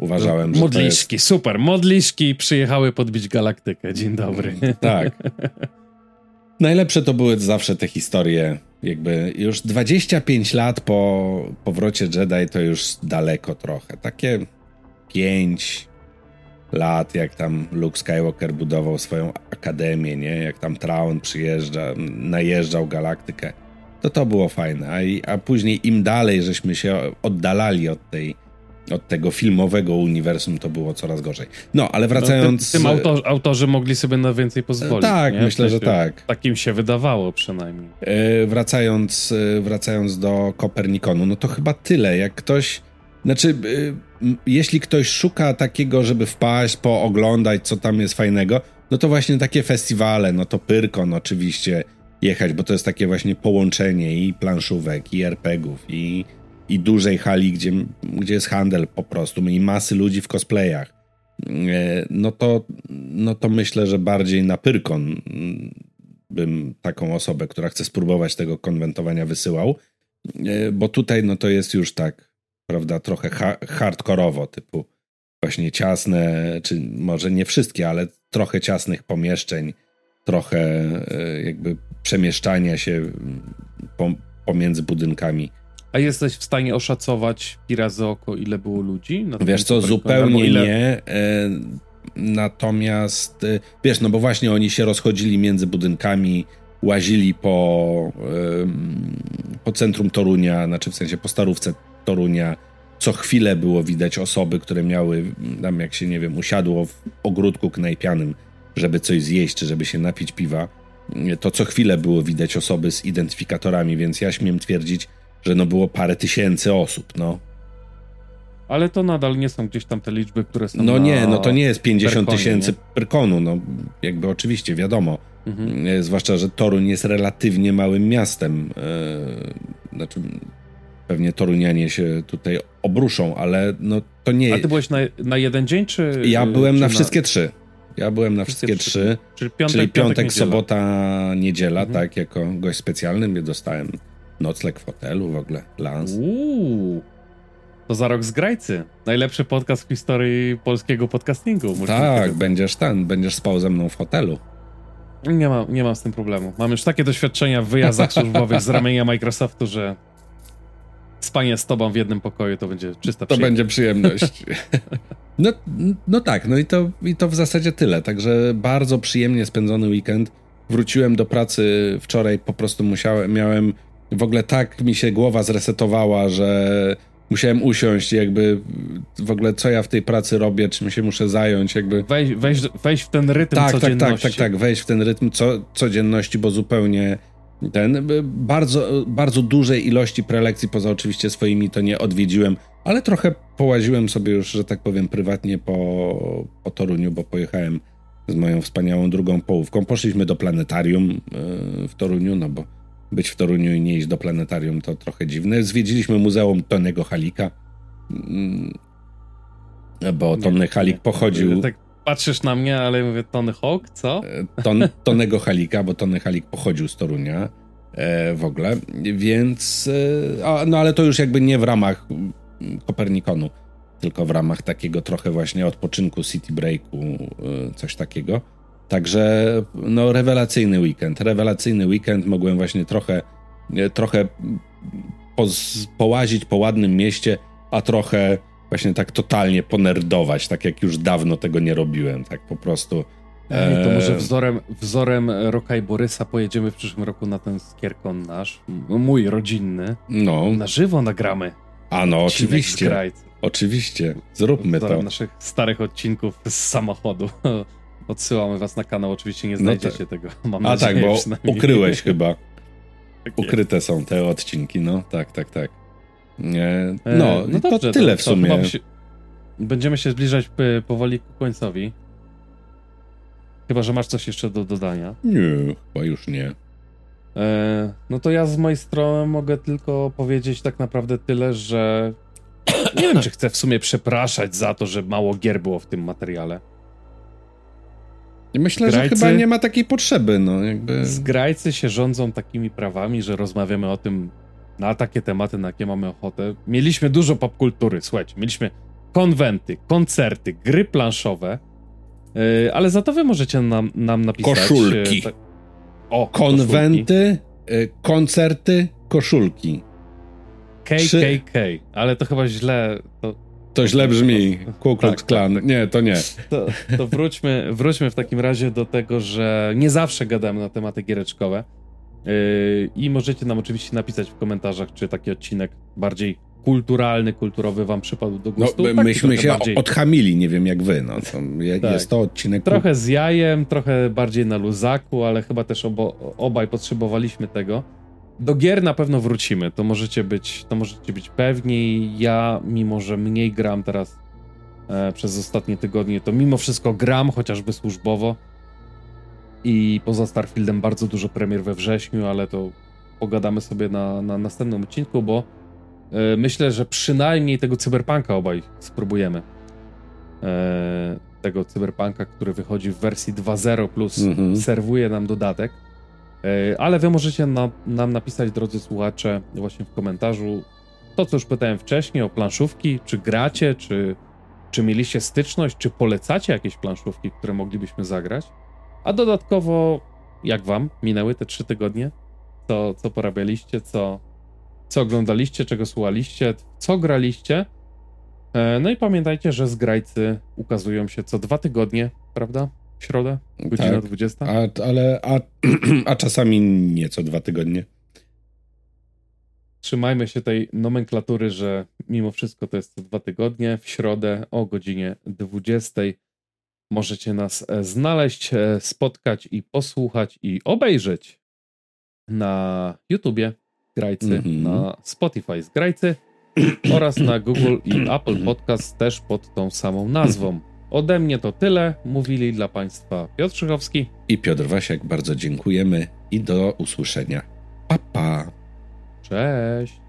Uważałem, że
Modliszki,
jest...
super. Modliszki przyjechały podbić galaktykę. Dzień dobry.
Tak. Najlepsze to były zawsze te historie. Jakby już 25 lat po powrocie Jedi to już daleko trochę. Takie 5, lat, jak tam Luke Skywalker budował swoją akademię, nie? Jak tam Traun przyjeżdża, najeżdżał galaktykę. To to było fajne. A, a później im dalej żeśmy się oddalali od tej od tego filmowego uniwersum to było coraz gorzej. No, ale wracając...
No, tym, tym autor, autorzy mogli sobie na więcej pozwolić.
Tak,
nie?
myślę, że tak.
Takim się wydawało przynajmniej.
E, wracając, e, wracając do Kopernikonu, no to chyba tyle. Jak ktoś... Znaczy, e, jeśli ktoś szuka takiego, żeby wpaść, pooglądać, co tam jest fajnego, no to właśnie takie festiwale, no to Pyrkon oczywiście jechać, bo to jest takie właśnie połączenie i planszówek, i RPGów, i i dużej hali, gdzie, gdzie jest handel po prostu i masy ludzi w cosplayach, e, no to, no to myślę, że bardziej na Pyrkon bym taką osobę, która chce spróbować tego konwentowania wysyłał, e, bo tutaj no to jest już tak, prawda, trochę ha hardkorowo, typu właśnie ciasne, czy może nie wszystkie, ale trochę ciasnych pomieszczeń, trochę e, jakby przemieszczania się pomiędzy budynkami
a jesteś w stanie oszacować i razy oko, ile było ludzi?
wiesz co, zupełnie ile... nie. E, natomiast, e, wiesz, no bo właśnie oni się rozchodzili między budynkami, łazili po, e, po centrum Torunia, znaczy w sensie po starówce Torunia. Co chwilę było widać osoby, które miały, tam jak się, nie wiem, usiadło w ogródku knajpianym, żeby coś zjeść, czy żeby się napić piwa. To co chwilę było widać osoby z identyfikatorami, więc ja śmiem twierdzić, że no było parę tysięcy osób, no.
Ale to nadal nie są gdzieś tam te liczby, które są.
No nie, no to nie jest 50 tysięcy Perkonu, no jakby oczywiście wiadomo. Mhm. E, zwłaszcza, że Toruń jest relatywnie małym miastem. E, znaczy, pewnie Torunianie się tutaj obruszą, ale no to nie.
A ty byłeś na, na jeden dzień, czy.
Ja byłem czy na wszystkie trzy. Ja byłem na wszystkie, wszystkie trzy. Czyli piątek, czyli piątek, piątek sobota, niedziela, mhm. tak, jako gość specjalny dostałem Nocleg w hotelu w ogóle, lans.
Uuu. To za rok z Grajcy. Najlepszy podcast w historii polskiego podcastingu.
Tak, będziesz ten, będziesz spał ze mną w hotelu.
Nie mam, nie mam z tym problemu. Mam już takie doświadczenia w wyjazdach służbowych z ramienia Microsoftu, że spanie z tobą w jednym pokoju to będzie czysta
To będzie przyjemność. no, no tak, no i to, i to w zasadzie tyle. Także bardzo przyjemnie spędzony weekend. Wróciłem do pracy wczoraj, po prostu musiałem, miałem w ogóle tak mi się głowa zresetowała, że musiałem usiąść jakby w ogóle co ja w tej pracy robię, czym się muszę zająć, jakby...
Wejść, wejść, wejść w ten rytm tak, codzienności.
Tak, tak, tak, tak, wejść w ten rytm co, codzienności, bo zupełnie ten, bardzo, bardzo dużej ilości prelekcji, poza oczywiście swoimi to nie odwiedziłem, ale trochę połaziłem sobie już, że tak powiem, prywatnie po, po Toruniu, bo pojechałem z moją wspaniałą drugą połówką. Poszliśmy do planetarium yy, w Toruniu, no bo być w Toruniu i nie iść do planetarium to trochę dziwne. Zwiedziliśmy Muzeum Tonego Halika, mm, bo Tony Halik pochodził...
Tak patrzysz na mnie, ale mówię Tony Hawk, co?
E, ton, Tonego Halika, bo Tony Halik pochodził z Torunia e, w ogóle, więc... E, a, no ale to już jakby nie w ramach Kopernikonu, tylko w ramach takiego trochę właśnie odpoczynku, city breaku, e, coś takiego. Także no, rewelacyjny weekend. Rewelacyjny weekend. Mogłem właśnie trochę, trochę poz, połazić po ładnym mieście, a trochę właśnie tak totalnie ponerdować, tak jak już dawno tego nie robiłem. Tak po prostu.
E... To może wzorem, wzorem Roka i Borysa pojedziemy w przyszłym roku na ten skierkon nasz, mój rodzinny. No. Na żywo nagramy.
A no, oczywiście. Oczywiście. Zróbmy wzorem to.
naszych starych odcinków z samochodu. Odsyłamy was na kanał, oczywiście nie no znajdziecie no tego. Mam
A tak, bo ukryłeś chyba. Tak Ukryte są te odcinki, no tak, tak, tak. E, no, no dobrze, to tyle to, w sumie.
Będziemy się zbliżać powoli ku końcowi. Chyba, że masz coś jeszcze do dodania.
Nie, chyba już nie.
E, no to ja z mojej strony mogę tylko powiedzieć tak naprawdę tyle, że nie wiem, czy chcę w sumie przepraszać za to, że mało gier było w tym materiale.
Myślę, Zgrajcy, że chyba nie ma takiej potrzeby, no jakby...
Zgrajcy się rządzą takimi prawami, że rozmawiamy o tym na takie tematy, na jakie mamy ochotę. Mieliśmy dużo popkultury, słuchajcie, mieliśmy konwenty, koncerty, gry planszowe, yy, ale za to wy możecie nam, nam napisać...
Koszulki. Yy, o, konwenty, yy, koncerty, koszulki.
KKK, ale to chyba źle... To
to źle brzmi. Ku Klux tak, Klan. Tak, tak. Nie, to nie.
To, to, wróćmy, wróćmy w takim razie do tego, że nie zawsze gadamy na tematy giereczkowe. Yy, I możecie nam oczywiście napisać w komentarzach, czy taki odcinek bardziej kulturalny, kulturowy wam przypadł do gustu.
No, myśmy się bardziej... odchamili, nie wiem jak wy. No, to tak. Jest to odcinek...
Trochę z jajem, trochę bardziej na luzaku, ale chyba też obo, obaj potrzebowaliśmy tego. Do gier na pewno wrócimy, to możecie być, to możecie być pewni. Ja, mimo że mniej gram teraz e, przez ostatnie tygodnie, to mimo wszystko gram, chociażby służbowo. I poza Starfieldem bardzo dużo premier we wrześniu, ale to pogadamy sobie na, na następnym odcinku, bo e, myślę, że przynajmniej tego cyberpunka obaj spróbujemy. E, tego cyberpunka, który wychodzi w wersji 2.0 plus mhm. serwuje nam dodatek. E, ale wy możecie na, nam napisać, drodzy słuchacze, właśnie w komentarzu to, co już pytałem wcześniej o planszówki. Czy gracie, czy, czy mieliście styczność, czy polecacie jakieś planszówki, które moglibyśmy zagrać? A dodatkowo, jak wam minęły te trzy tygodnie? Co, co porabialiście, co, co oglądaliście, czego słuchaliście, co graliście? E, no i pamiętajcie, że zgrajcy ukazują się co dwa tygodnie, prawda? Środę, godzina tak, 20.
A, ale, a, a czasami nie co dwa tygodnie.
Trzymajmy się tej nomenklatury, że mimo wszystko to jest dwa tygodnie. W środę o godzinie 20 możecie nas e, znaleźć, e, spotkać i posłuchać i obejrzeć na YouTubie Grajcy, mm -hmm. na Spotify z Grajcy oraz na Google i Apple Podcast też pod tą samą nazwą. Ode mnie to tyle. Mówili dla Państwa Piotr Szychowski
i Piotr Wasiak. Bardzo dziękujemy i do usłyszenia. Pa, pa.
Cześć.